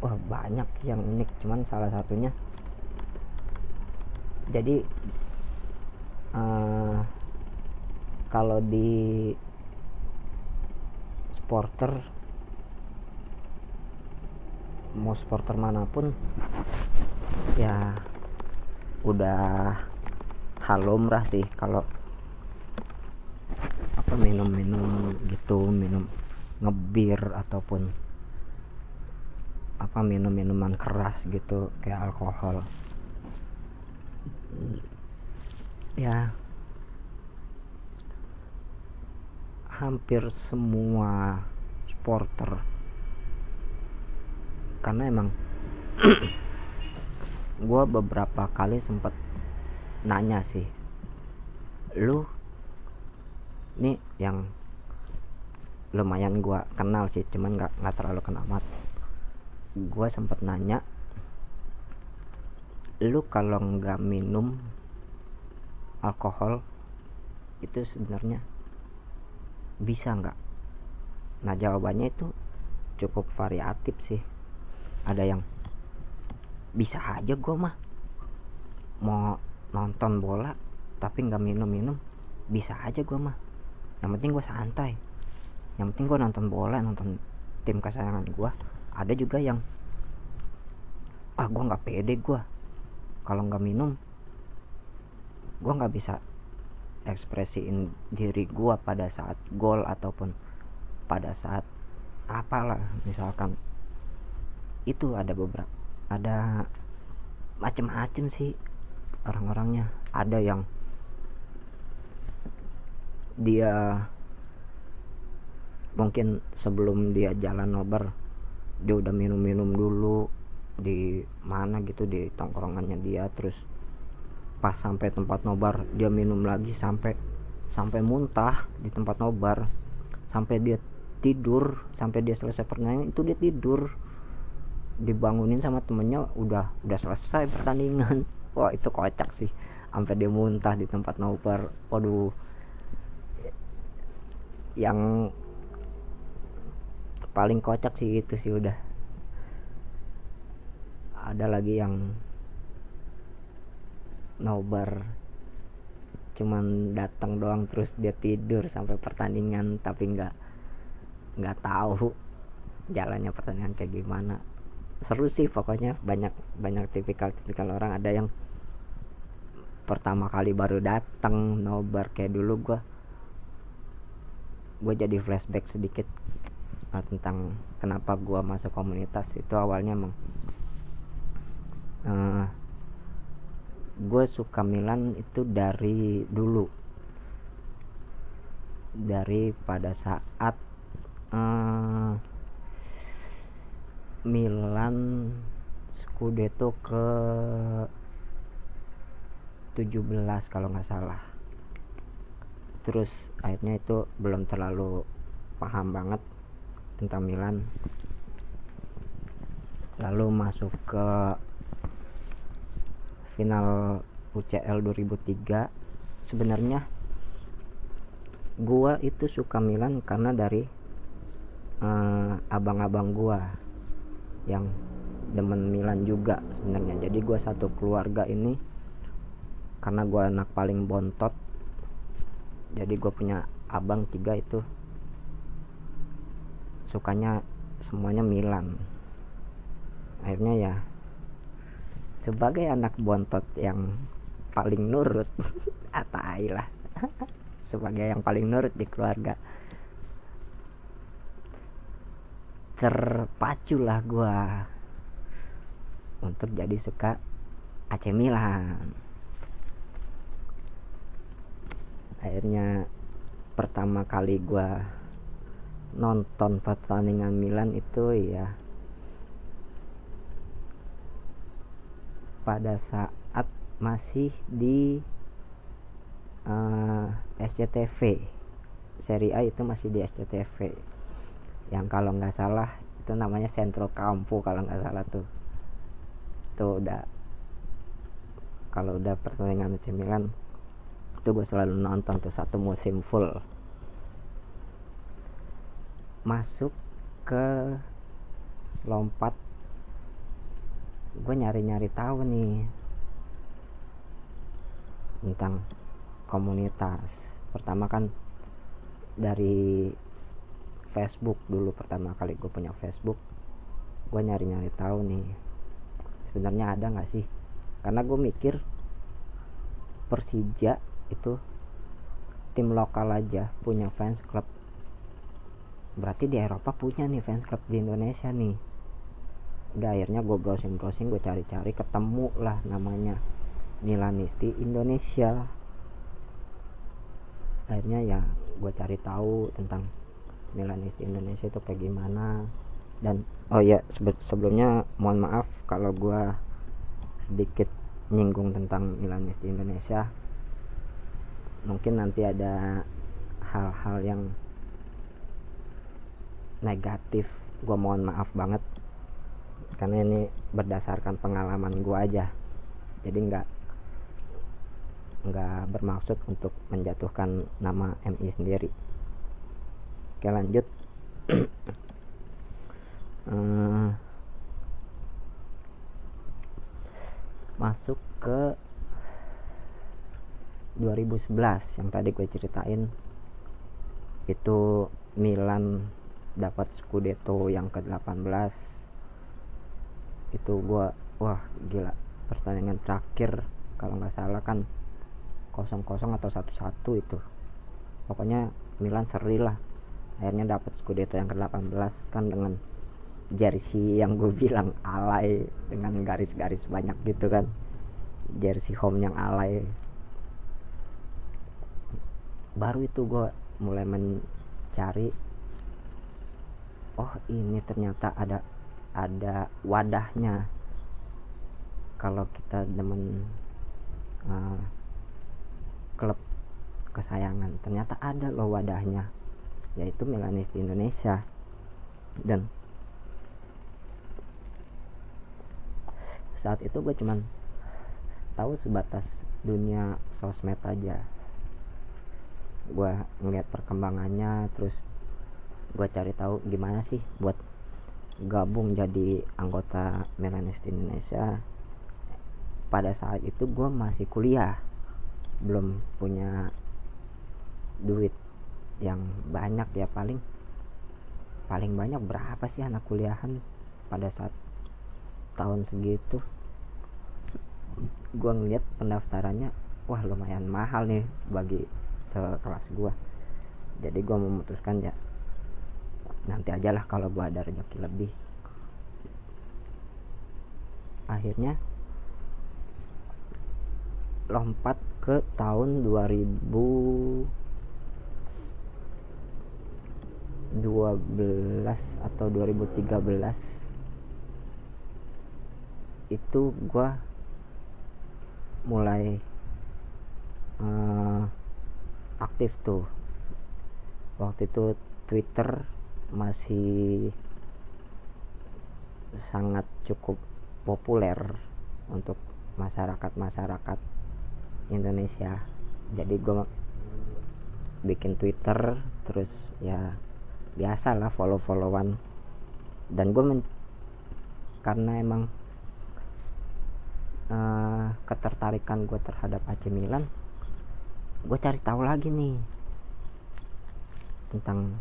wah banyak yang unik cuman salah satunya. Jadi uh, kalau di supporter mau supporter mana pun ya udah halumrah sih kalau apa minum-minum gitu minum ngebir ataupun apa minum minuman keras gitu kayak alkohol. Ya hampir semua supporter karena emang gue beberapa kali sempet nanya sih lu nih yang lumayan gue kenal sih cuman nggak nggak terlalu kenal amat. Gue sempet nanya lu kalau nggak minum alkohol itu sebenarnya bisa nggak? Nah jawabannya itu cukup variatif sih. Ada yang bisa aja gue mah. Mau nonton bola tapi nggak minum-minum bisa aja gue mah. Yang penting gue santai. Yang penting gue nonton bola nonton tim kesayangan gue ada juga yang ah gue nggak pede gue kalau nggak minum gue nggak bisa ekspresiin diri gue pada saat gol ataupun pada saat apalah misalkan. Itu ada beberapa ada macem-macem sih orang-orangnya. Ada yang dia mungkin sebelum dia jalan nobar dia udah minum-minum dulu di mana gitu di tongkrongannya dia. Terus pas sampai tempat nobar dia minum lagi sampai sampai muntah di tempat nobar. Sampai dia tidur sampai dia selesai pertandingan itu dia tidur dibangunin sama temennya udah udah selesai pertandingan. Wah itu kocak sih. Sampai dia muntah di tempat nobar waduh. Yang paling kocak sih itu sih udah. Ada lagi yang nobar. Cuman datang doang terus dia tidur sampai pertandingan tapi nggak nggak tahu jalannya pertandingan kayak gimana seru sih pokoknya banyak banyak tipikal tipikal orang. Ada yang pertama kali baru datang nobar kayak dulu gua gue jadi flashback sedikit uh, tentang kenapa gua masuk komunitas. Itu awalnya emang uh, gue suka Milan itu dari dulu. Dari pada saat uh, Milan Scudetto ke 17 kalau nggak salah. Terus akhirnya itu belum terlalu paham banget tentang Milan. Lalu masuk ke final UCL 2003 sebenarnya gua itu suka Milan karena dari uh, abang-abang gua yang demen Milan juga sebenarnya. Jadi gua satu keluarga ini karena gua anak paling bontot jadi gua punya abang tiga itu sukanya semuanya Milan. Akhirnya ya sebagai anak bontot yang paling nurut atai lah. Sebagai yang paling nurut di keluarga terpacu lah gua untuk jadi suka AC Milan. Akhirnya pertama kali gua nonton pertandingan Milan itu ya pada saat masih di uh, eh, SCTV seri A itu masih di SCTV yang kalau nggak salah itu namanya Centro Campo kalau nggak salah tuh. Tuh udah kalau udah pertandingan AC Milan itu gue selalu nonton tuh satu musim full. Masuk ke lompat gue nyari-nyari tahu nih tentang komunitas. Pertama kan dari Facebook dulu pertama kali gue punya Facebook gue nyari-nyari tahu nih sebenarnya ada nggak sih? Karena gue mikir Persija itu tim lokal aja punya fans club berarti di Eropa punya nih fans club di Indonesia nih. Udah akhirnya gue browsing browsing gue cari-cari ketemu lah namanya Milanisti Indonesia. Akhirnya ya gue cari tahu tentang Milanisti Indonesia itu kayak gimana. Dan oh ya sebelumnya mohon maaf kalau gue sedikit nyinggung tentang Milanis di Indonesia. Mungkin nanti ada hal-hal yang negatif gue mohon maaf banget. Karena ini berdasarkan pengalaman gue aja. Jadi nggak nggak bermaksud untuk menjatuhkan nama MI sendiri oke lanjut. Uh, masuk ke 2011 yang tadi gue ceritain. Itu Milan dapat Scudetto yang ke-18 itu gue wah gila. Pertandingan terakhir kalau nggak salah kan 0-0 atau 1-1 itu. Pokoknya Milan seri lah akhirnya dapat Scudetto yang ke-18 kan dengan jersey yang gue bilang alay dengan garis-garis banyak gitu kan. Jersey home yang alay. Baru itu gue mulai mencari oh ini ternyata ada ada wadahnya. Kalau kita demen uh, klub kesayangan ternyata ada loh wadahnya yaitu Milanis di Indonesia. Dan saat itu gue cuman tahu sebatas dunia sosmed aja. Gue ngeliat perkembangannya terus gue cari tahu gimana sih buat gabung jadi anggota Melanis Indonesia. Pada saat itu gue masih kuliah belum punya duit yang banyak ya paling paling banyak berapa sih anak kuliahan pada saat tahun segitu? Gue ngeliat pendaftarannya wah lumayan mahal nih bagi sekelas gue jadi gue memutuskan ya nanti aja lah kalau gue ada rezeki lebih. Akhirnya lompat ke tahun 2012 atau 2013 itu gue mulai uh, aktif tuh. Waktu itu Twitter masih sangat cukup populer untuk masyarakat-masyarakat Indonesia. Jadi gue bikin Twitter terus ya biasa lah follow-followan. Dan gue karena emang uh, ketertarikan gue terhadap AC Milan gue cari tahu lagi nih tentang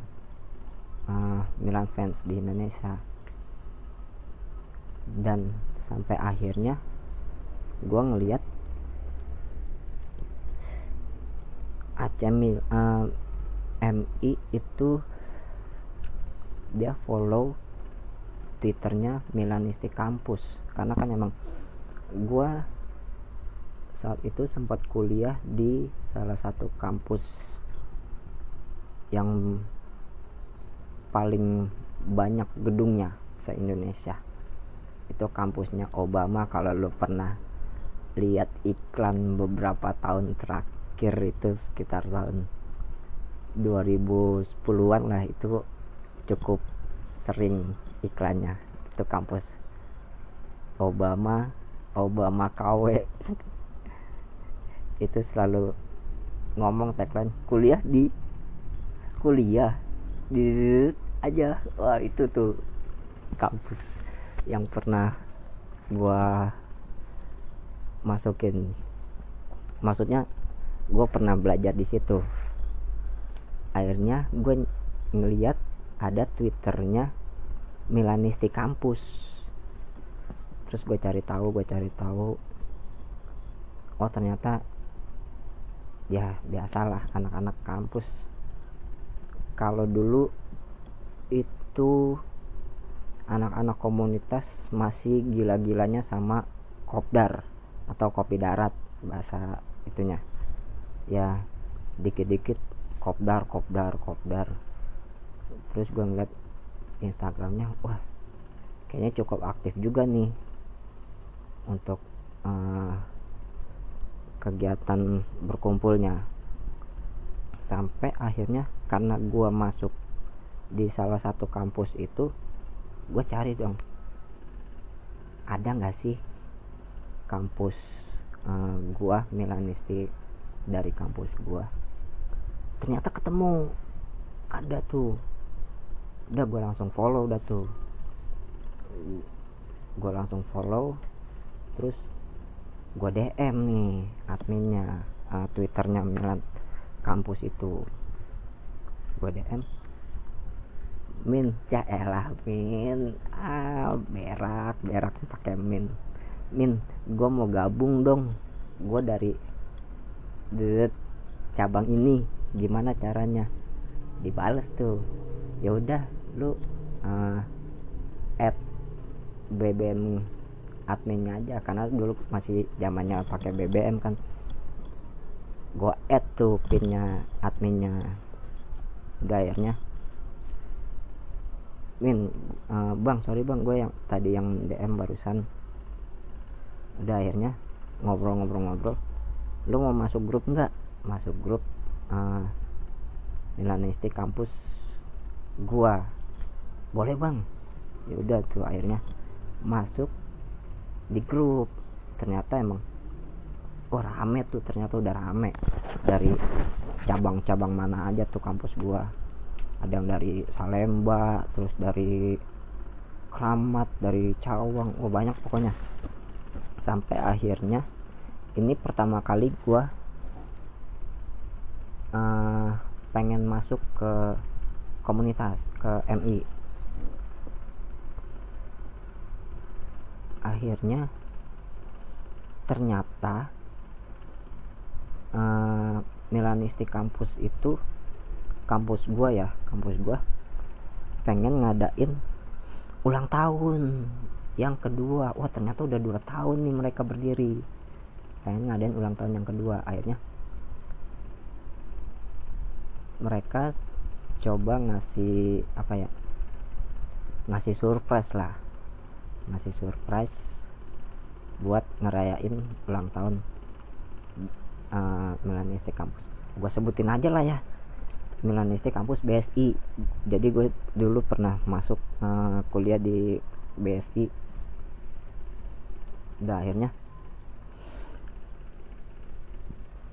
uh, Milan fans di Indonesia. Dan sampai akhirnya gue ngeliat AC Mil uh, eh, MI itu dia follow twitternya Milanisti Kampus. Karena kan emang gue saat itu sempat kuliah di salah satu kampus yang paling banyak gedungnya se Indonesia itu kampusnya Obama. Kalau lo pernah lihat iklan beberapa tahun terakhir itu sekitar tahun 2010-an lah itu cukup sering iklannya itu kampus. Obama Obama KW itu selalu ngomong tagline kuliah di kuliah di aja. Wah itu tuh kampus yang pernah gua masukin. Maksudnya gue pernah belajar di situ. Akhirnya gue ngeliat ada twitternya Milanisti kampus. Terus gue cari tahu gue cari tahu. Oh ternyata ya biasalah anak-anak kampus. Kalau dulu itu anak-anak komunitas masih gila-gilanya sama kopdar atau kopi darat bahasa itunya. Ya dikit-dikit kopdar kopdar kopdar terus gue ngeliat instagramnya wah kayaknya cukup aktif juga nih untuk uh, kegiatan berkumpulnya. Sampai akhirnya karena gue masuk di salah satu kampus itu gue cari dong ada nggak sih kampus uh, gua Milanisti dari kampus gua? Ternyata ketemu ada tuh udah gue langsung follow udah tuh. Gue langsung follow terus gue DM nih adminnya uh, twitternya Milan kampus itu. Gue DM min elah min. Ah berak berak pakai min. Min gue mau gabung dong. Gue dari det cabang ini. Gimana caranya? Dibales tuh. Ya udah lu uh, add BBM adminnya aja karena dulu masih zamannya pakai BBM kan. Gue add tuh pinnya adminnya akhirnya. Min uh, bang sorry bang gue yang tadi yang DM barusan. Udah akhirnya ngobrol-ngobrol-ngobrol. Lu mau masuk grup nggak? Masuk grup uh, Milanistik kampus gua boleh bang. Ya udah tuh akhirnya masuk di grup. Ternyata emang oh rame tuh ternyata udah rame. Dari cabang-cabang mana aja tuh kampus gua. Ada yang dari Salemba terus dari Kramat dari Cawang oh banyak pokoknya. Sampai akhirnya ini pertama kali gue uh, pengen masuk ke komunitas ke MI akhirnya ternyata uh, kampus itu kampus gua ya kampus gua pengen ngadain ulang tahun yang kedua. Wah ternyata udah dua tahun nih mereka berdiri. Pengen ngadain ulang tahun yang kedua. Akhirnya mereka coba ngasih apa ya ngasih surprise lah ngasih surprise buat ngerayain ulang tahun uh, Milanistik kampus gue sebutin aja lah ya Milanistik kampus BSI jadi gue dulu pernah masuk uh, kuliah di BSI udah akhirnya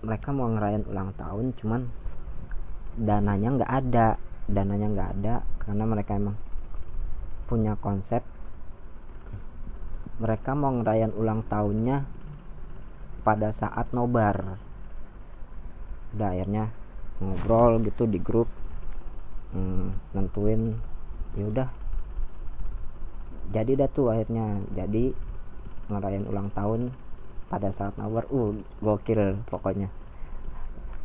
mereka mau ngerayain ulang tahun cuman dananya nggak ada. Dananya nggak ada karena mereka emang punya konsep mereka mau ngerayain ulang tahunnya pada saat nobar. Udah akhirnya ngobrol gitu di grup hmm, nentuin ya udah. Jadi dah tuh akhirnya jadi ngerayain ulang tahun pada saat nawar uh gokil pokoknya.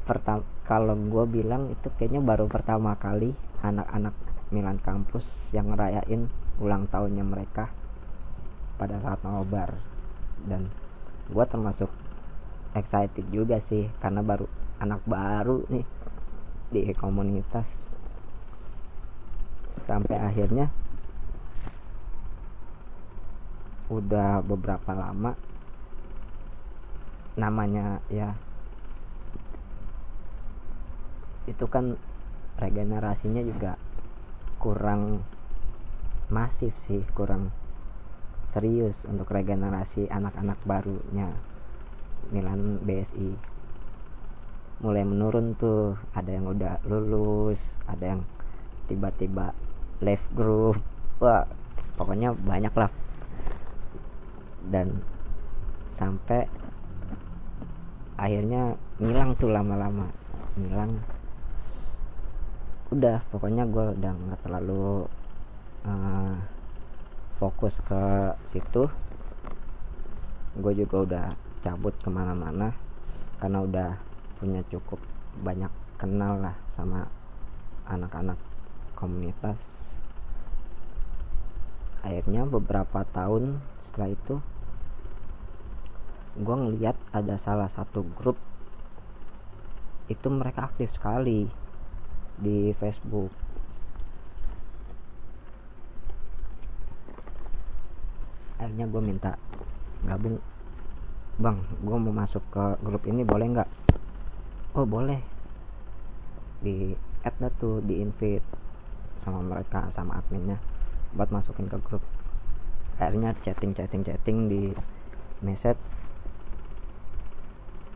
Pertama kalau gue bilang itu kayaknya baru pertama kali anak-anak Milan kampus yang ngerayain ulang tahunnya mereka pada saat nobar. Dan gue termasuk excited juga sih karena baru anak baru nih di komunitas. Sampai akhirnya udah beberapa lama namanya ya itu kan regenerasinya juga kurang masif sih kurang serius untuk regenerasi anak-anak barunya Milan BSI mulai menurun tuh ada yang udah lulus ada yang tiba-tiba left group. Wah pokoknya banyak lah. Dan sampai akhirnya ngilang tuh lama-lama. Ngilang. Udah pokoknya gue udah nggak terlalu uh, fokus ke situ. Gue juga udah cabut ke mana-mana karena udah punya cukup banyak kenal lah sama anak-anak komunitas. Akhirnya beberapa tahun setelah itu gue ngeliat ada salah satu grup itu mereka aktif sekali di Facebook akhirnya gue minta gabung. Bang gue mau masuk ke grup ini boleh nggak? Oh boleh. Di add tuh di invite sama mereka sama adminnya buat masukin ke grup. Akhirnya chatting chatting chatting di message.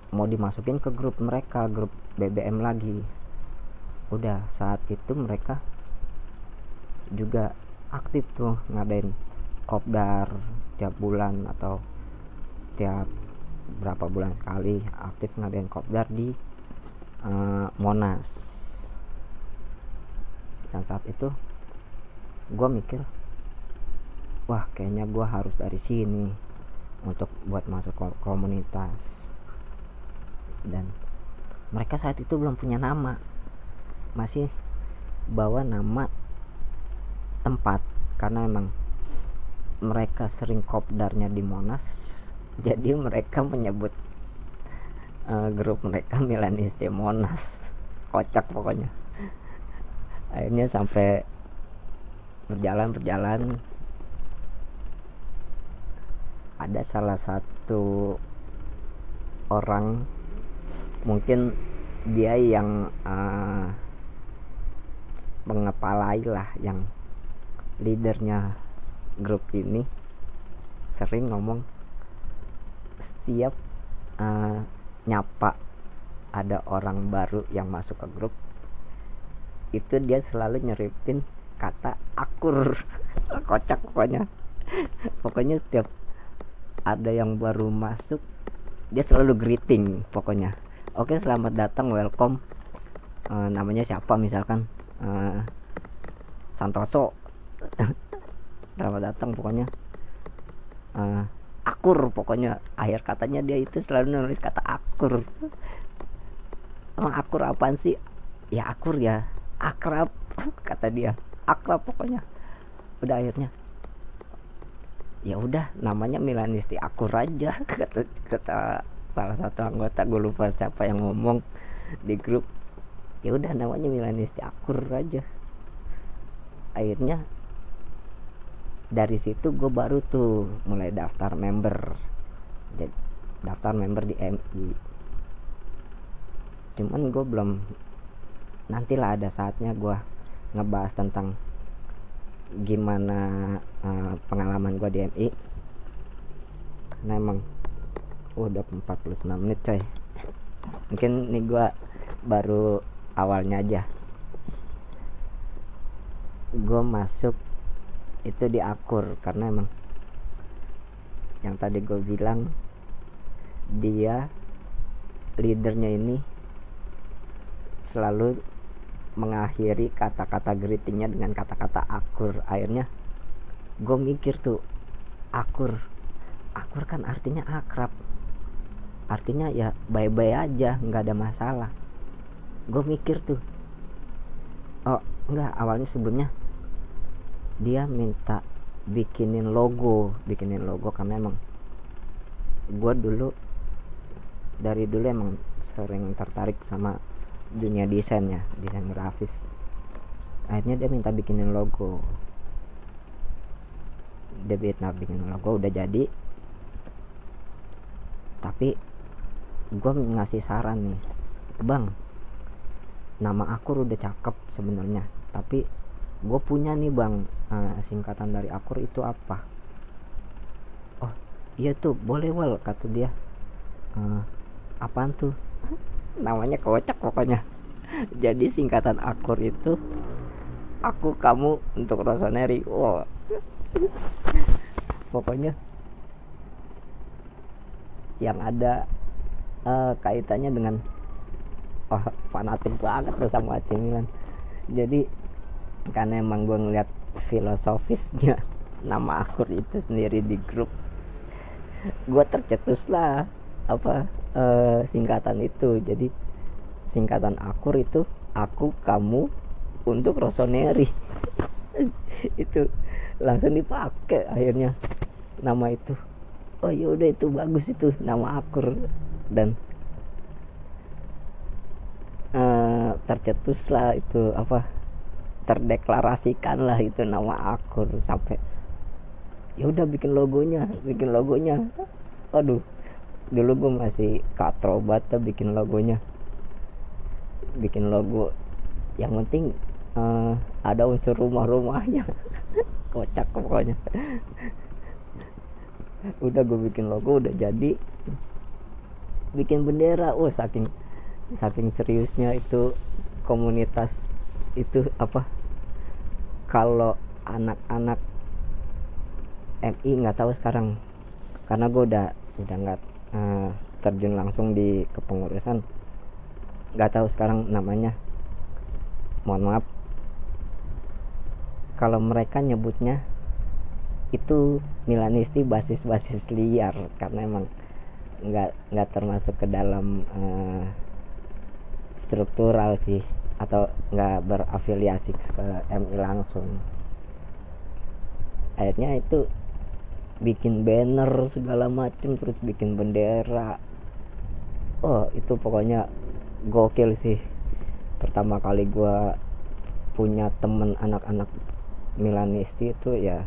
Mau dimasukin ke grup mereka grup BBM lagi. Udah saat itu mereka juga aktif tuh ngadain kopdar tiap bulan atau tiap berapa bulan sekali aktif ngadain kopdar di uh, Monas. Dan saat itu gue mikir wah kayaknya gue harus dari sini untuk buat masuk komunitas. Dan mereka saat itu belum punya nama masih bawa nama tempat. Karena emang mereka sering kopdarnya di Monas jadi mereka menyebut uh, grup mereka Milanis di Monas. Kocak pokoknya. Akhirnya sampai berjalan berjalan ada salah satu orang mungkin dia yang uh, mengepalai lah yang leadernya grup ini sering ngomong setiap uh, nyapa ada orang baru yang masuk ke grup itu dia selalu nyeripin kata akur. Kocak pokoknya. Pokoknya setiap ada yang baru masuk dia selalu greeting pokoknya. Oke selamat datang welcome. Uh, namanya siapa misalkan? Uh, Santoso selamat datang pokoknya. Uh, akur pokoknya. Akhir katanya dia itu selalu nulis kata akur. Emang akur apaan sih? Ya akur ya. Akrab kata dia. Akrab pokoknya. Udah akhirnya. Ya udah namanya Milanisti akur aja kata, kata salah satu anggota. Gue lupa siapa yang ngomong di grup. Ya udah namanya Milanisti akur aja. Akhirnya dari situ gue baru tuh mulai daftar member. Daftar member di MI cuman gue belum nantilah ada saatnya gue ngebahas tentang gimana uh, pengalaman gue di MI karena emang uh, udah 49 menit coy. Mungkin ini gue baru awalnya aja. Gue masuk itu diakur karena emang yang tadi gue bilang dia leadernya ini selalu mengakhiri kata-kata greetingnya dengan kata-kata akur. Akhirnya gue mikir tuh akur. Akur kan artinya akrab. Artinya ya bye-bye aja nggak ada masalah. Gue mikir tuh oh enggak awalnya sebelumnya dia minta bikinin logo bikinin logo karena emang gue dulu dari dulu emang sering tertarik sama dunia desain ya desain grafis. Akhirnya dia minta bikinin logo. Dia minta bikin logo udah jadi. Tapi gue ngasih saran nih bang nama akur udah cakep sebenarnya tapi gue punya nih bang uh, singkatan dari akur itu apa? Oh iya tuh boleh wal kata dia. Uh, apaan tuh? Namanya kocak pokoknya. Jadi singkatan akur itu aku kamu untuk Rosaneri wow pokoknya yang ada uh, kaitannya dengan oh, fanatik banget sama AC jadi karena emang gue ngeliat filosofisnya. Nama akur itu sendiri di grup. Gue tercetus lah apa uh, singkatan itu. Jadi singkatan akur itu aku kamu untuk Rossoneri. Itu langsung dipakai akhirnya nama itu. Oh ya udah itu bagus itu nama akur. Dan uh, tercetus lah itu apa terdeklarasikan lah itu nama akur sampai ya udah bikin logonya bikin logonya. Aduh dulu gue masih katrobat tuh bikin logonya. Bikin logo yang penting uh, ada unsur rumah-rumahnya. Kocak pokoknya. Udah gue bikin logo udah jadi. Bikin bendera oh saking saking seriusnya itu komunitas itu apa kalau anak-anak MI nggak tahu sekarang. Karena gue udah udah nggak uh, terjun langsung di kepengurusan nggak tahu sekarang namanya. Mohon maaf. Kalau mereka nyebutnya itu Milanisti basis-basis liar. Karena emang nggak nggak termasuk ke dalam uh, struktural sih atau nggak berafiliasi ke MI langsung. Akhirnya itu bikin banner segala macem terus bikin bendera. Oh itu pokoknya gokil sih. Pertama kali gue punya temen anak-anak Milanisti itu ya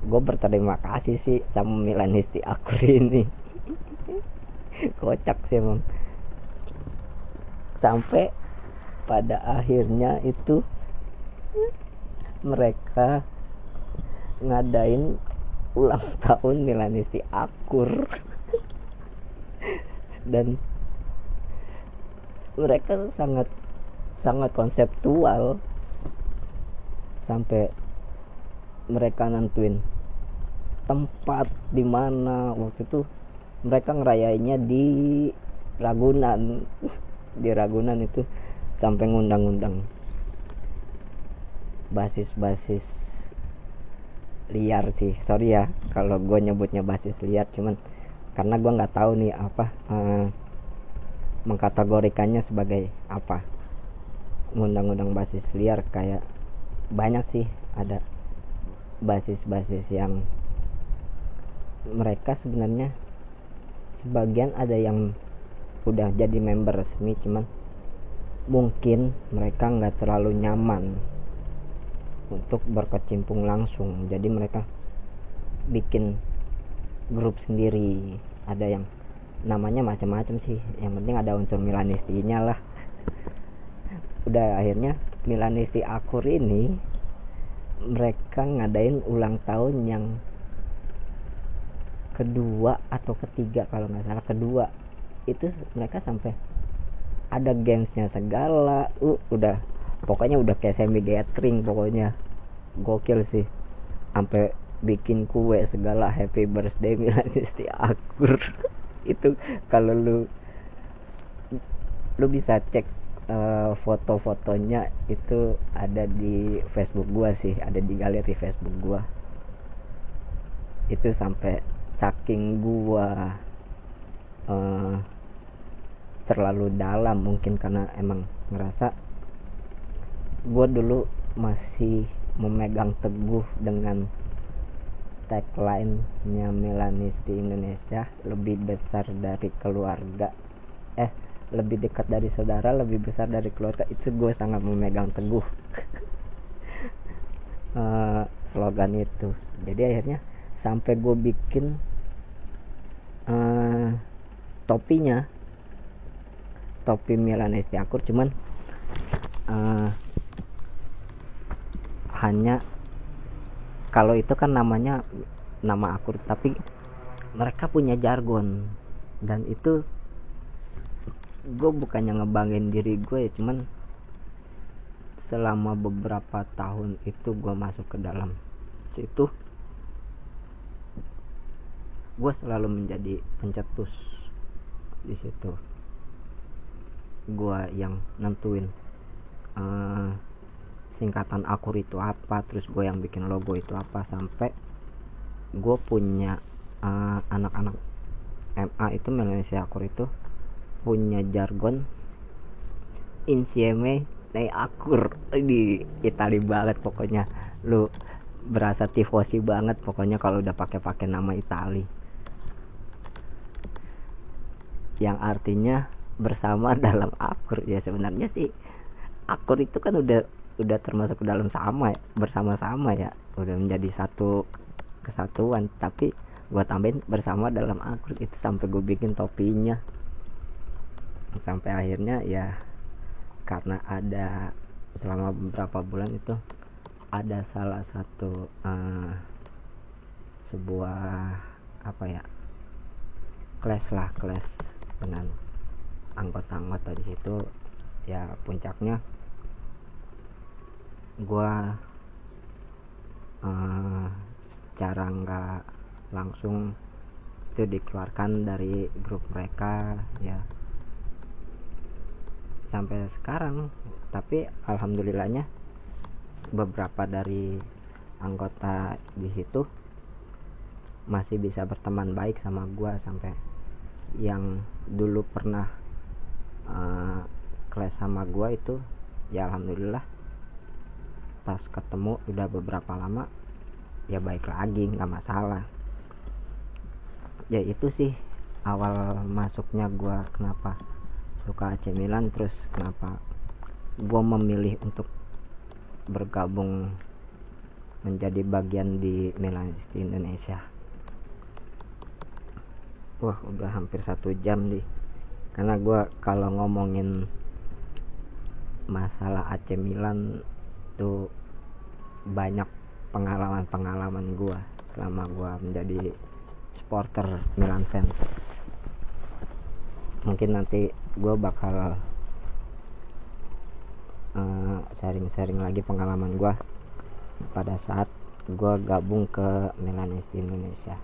gue berterima kasih sih sama Milanisti aku ini. Kocak sih emang sampai pada akhirnya itu mereka ngadain ulang tahun Milanisti Akur. Dan mereka sangat sangat konseptual sampai mereka nentuin tempat di mana. Waktu itu mereka ngerayainnya di Ragunan. Di Ragunan itu sampai ngundang-undang basis-basis liar sih. Sorry ya kalau gue nyebutnya basis liar cuman karena gue nggak tahu nih apa uh, mengkategorikannya sebagai apa. Ngundang-undang basis liar kayak banyak sih ada basis-basis yang mereka sebenarnya sebagian ada yang udah jadi member resmi cuman mungkin mereka nggak terlalu nyaman untuk berkecimpung langsung. Jadi mereka bikin grup sendiri. Ada yang namanya macam-macam sih. Yang penting ada unsur milanistinya lah. Udah akhirnya milanisti akur ini mereka ngadain ulang tahun yang kedua atau ketiga kalau nggak salah. Kedua. Itu mereka sampai ada gamesnya segala uh, udah. Pokoknya udah kayak semi gathering pokoknya. Gokil sih. Sampai bikin kue segala happy birthday Milanisti Akur itu kalau lu lu bisa cek uh, foto-fotonya itu ada di Facebook gua sih. Ada di galeri Facebook gua. Itu sampai saking gua uh, terlalu dalam mungkin karena emang ngerasa gua dulu masih memegang teguh dengan tagline-nya Indonesia lebih besar dari keluarga. Eh lebih dekat dari saudara lebih besar dari keluarga itu gue sangat memegang teguh. Uh, slogan itu. Jadi akhirnya sampai gue bikin uh, topinya topi Milanisti Akur cuman uh, hanya kalau itu kan namanya nama akur tapi mereka punya jargon. Dan itu gue bukannya ngebanggain diri gue ya cuman selama beberapa tahun itu gue masuk ke dalam situ gue selalu menjadi pencetus di situ gue yang nentuin uh, singkatan akur itu apa terus gue yang bikin logo itu apa sampai gue punya uh, anak-anak MA itu Malaysia akur itu punya jargon insieme nei akur. Di Itali banget pokoknya. Lu berasa tifosi banget pokoknya kalau udah pakai-pakai nama Itali. Yang artinya bersama dalam akur. Ya sebenarnya sih akur itu kan udah udah termasuk dalam sama ya, bersama-sama ya. Udah menjadi satu kesatuan. Tapi gua tambahin bersama dalam akur. Itu sampai gue bikin topinya. Sampai akhirnya ya karena ada selama beberapa bulan itu ada salah satu uh, sebuah apa ya kelas lah kelas dengan anggota-anggota di situ ya puncaknya gue uh, secara nggak langsung itu dikeluarkan dari grup mereka ya. Sampai sekarang tapi alhamdulillahnya beberapa dari anggota di situ masih bisa berteman baik sama gue sampai yang dulu pernah uh, kelas sama gue itu ya alhamdulillah pas ketemu udah beberapa lama ya baik lagi nggak masalah. Ya itu sih awal masuknya gue kenapa suka AC Milan terus kenapa gue memilih untuk bergabung menjadi bagian di Milan di Indonesia. Wah udah hampir satu jam nih karena gue kalau ngomongin masalah AC Milan itu banyak pengalaman-pengalaman gue selama gue menjadi supporter Milan fans. Mungkin nanti gue bakal uh, sharing-sharing lagi pengalaman gue pada saat gue gabung ke Milanis Indonesia.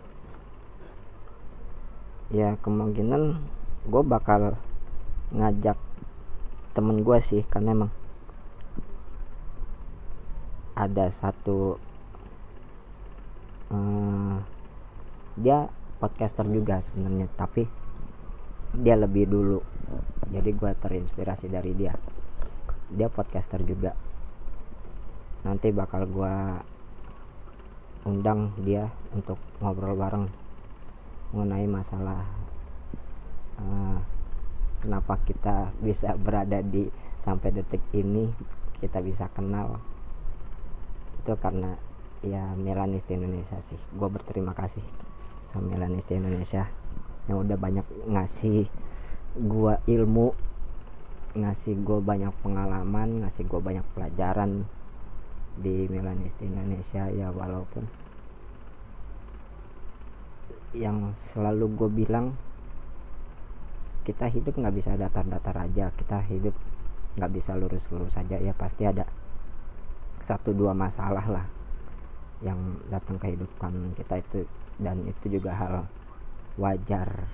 Ya kemungkinan gue bakal ngajak temen gue sih karena emang ada satu uh, dia podcaster juga sebenarnya tapi dia lebih dulu. Jadi gue terinspirasi dari dia. Dia podcaster juga. Nanti bakal gue undang dia untuk ngobrol bareng mengenai masalah uh, kenapa kita bisa berada di sampai detik ini kita bisa kenal? Itu karena ya Melanis Indonesia sih. Gue berterima kasih sama Melanis Indonesia yang udah banyak ngasih gue ilmu ngasih gue banyak pengalaman ngasih gue banyak pelajaran di Melanis Indonesia ya walaupun yang selalu gue bilang kita hidup nggak bisa datar-datar aja kita hidup nggak bisa lurus-lurus saja ya pasti ada satu dua masalah lah yang datang kehidupan kita itu dan itu juga hal wajar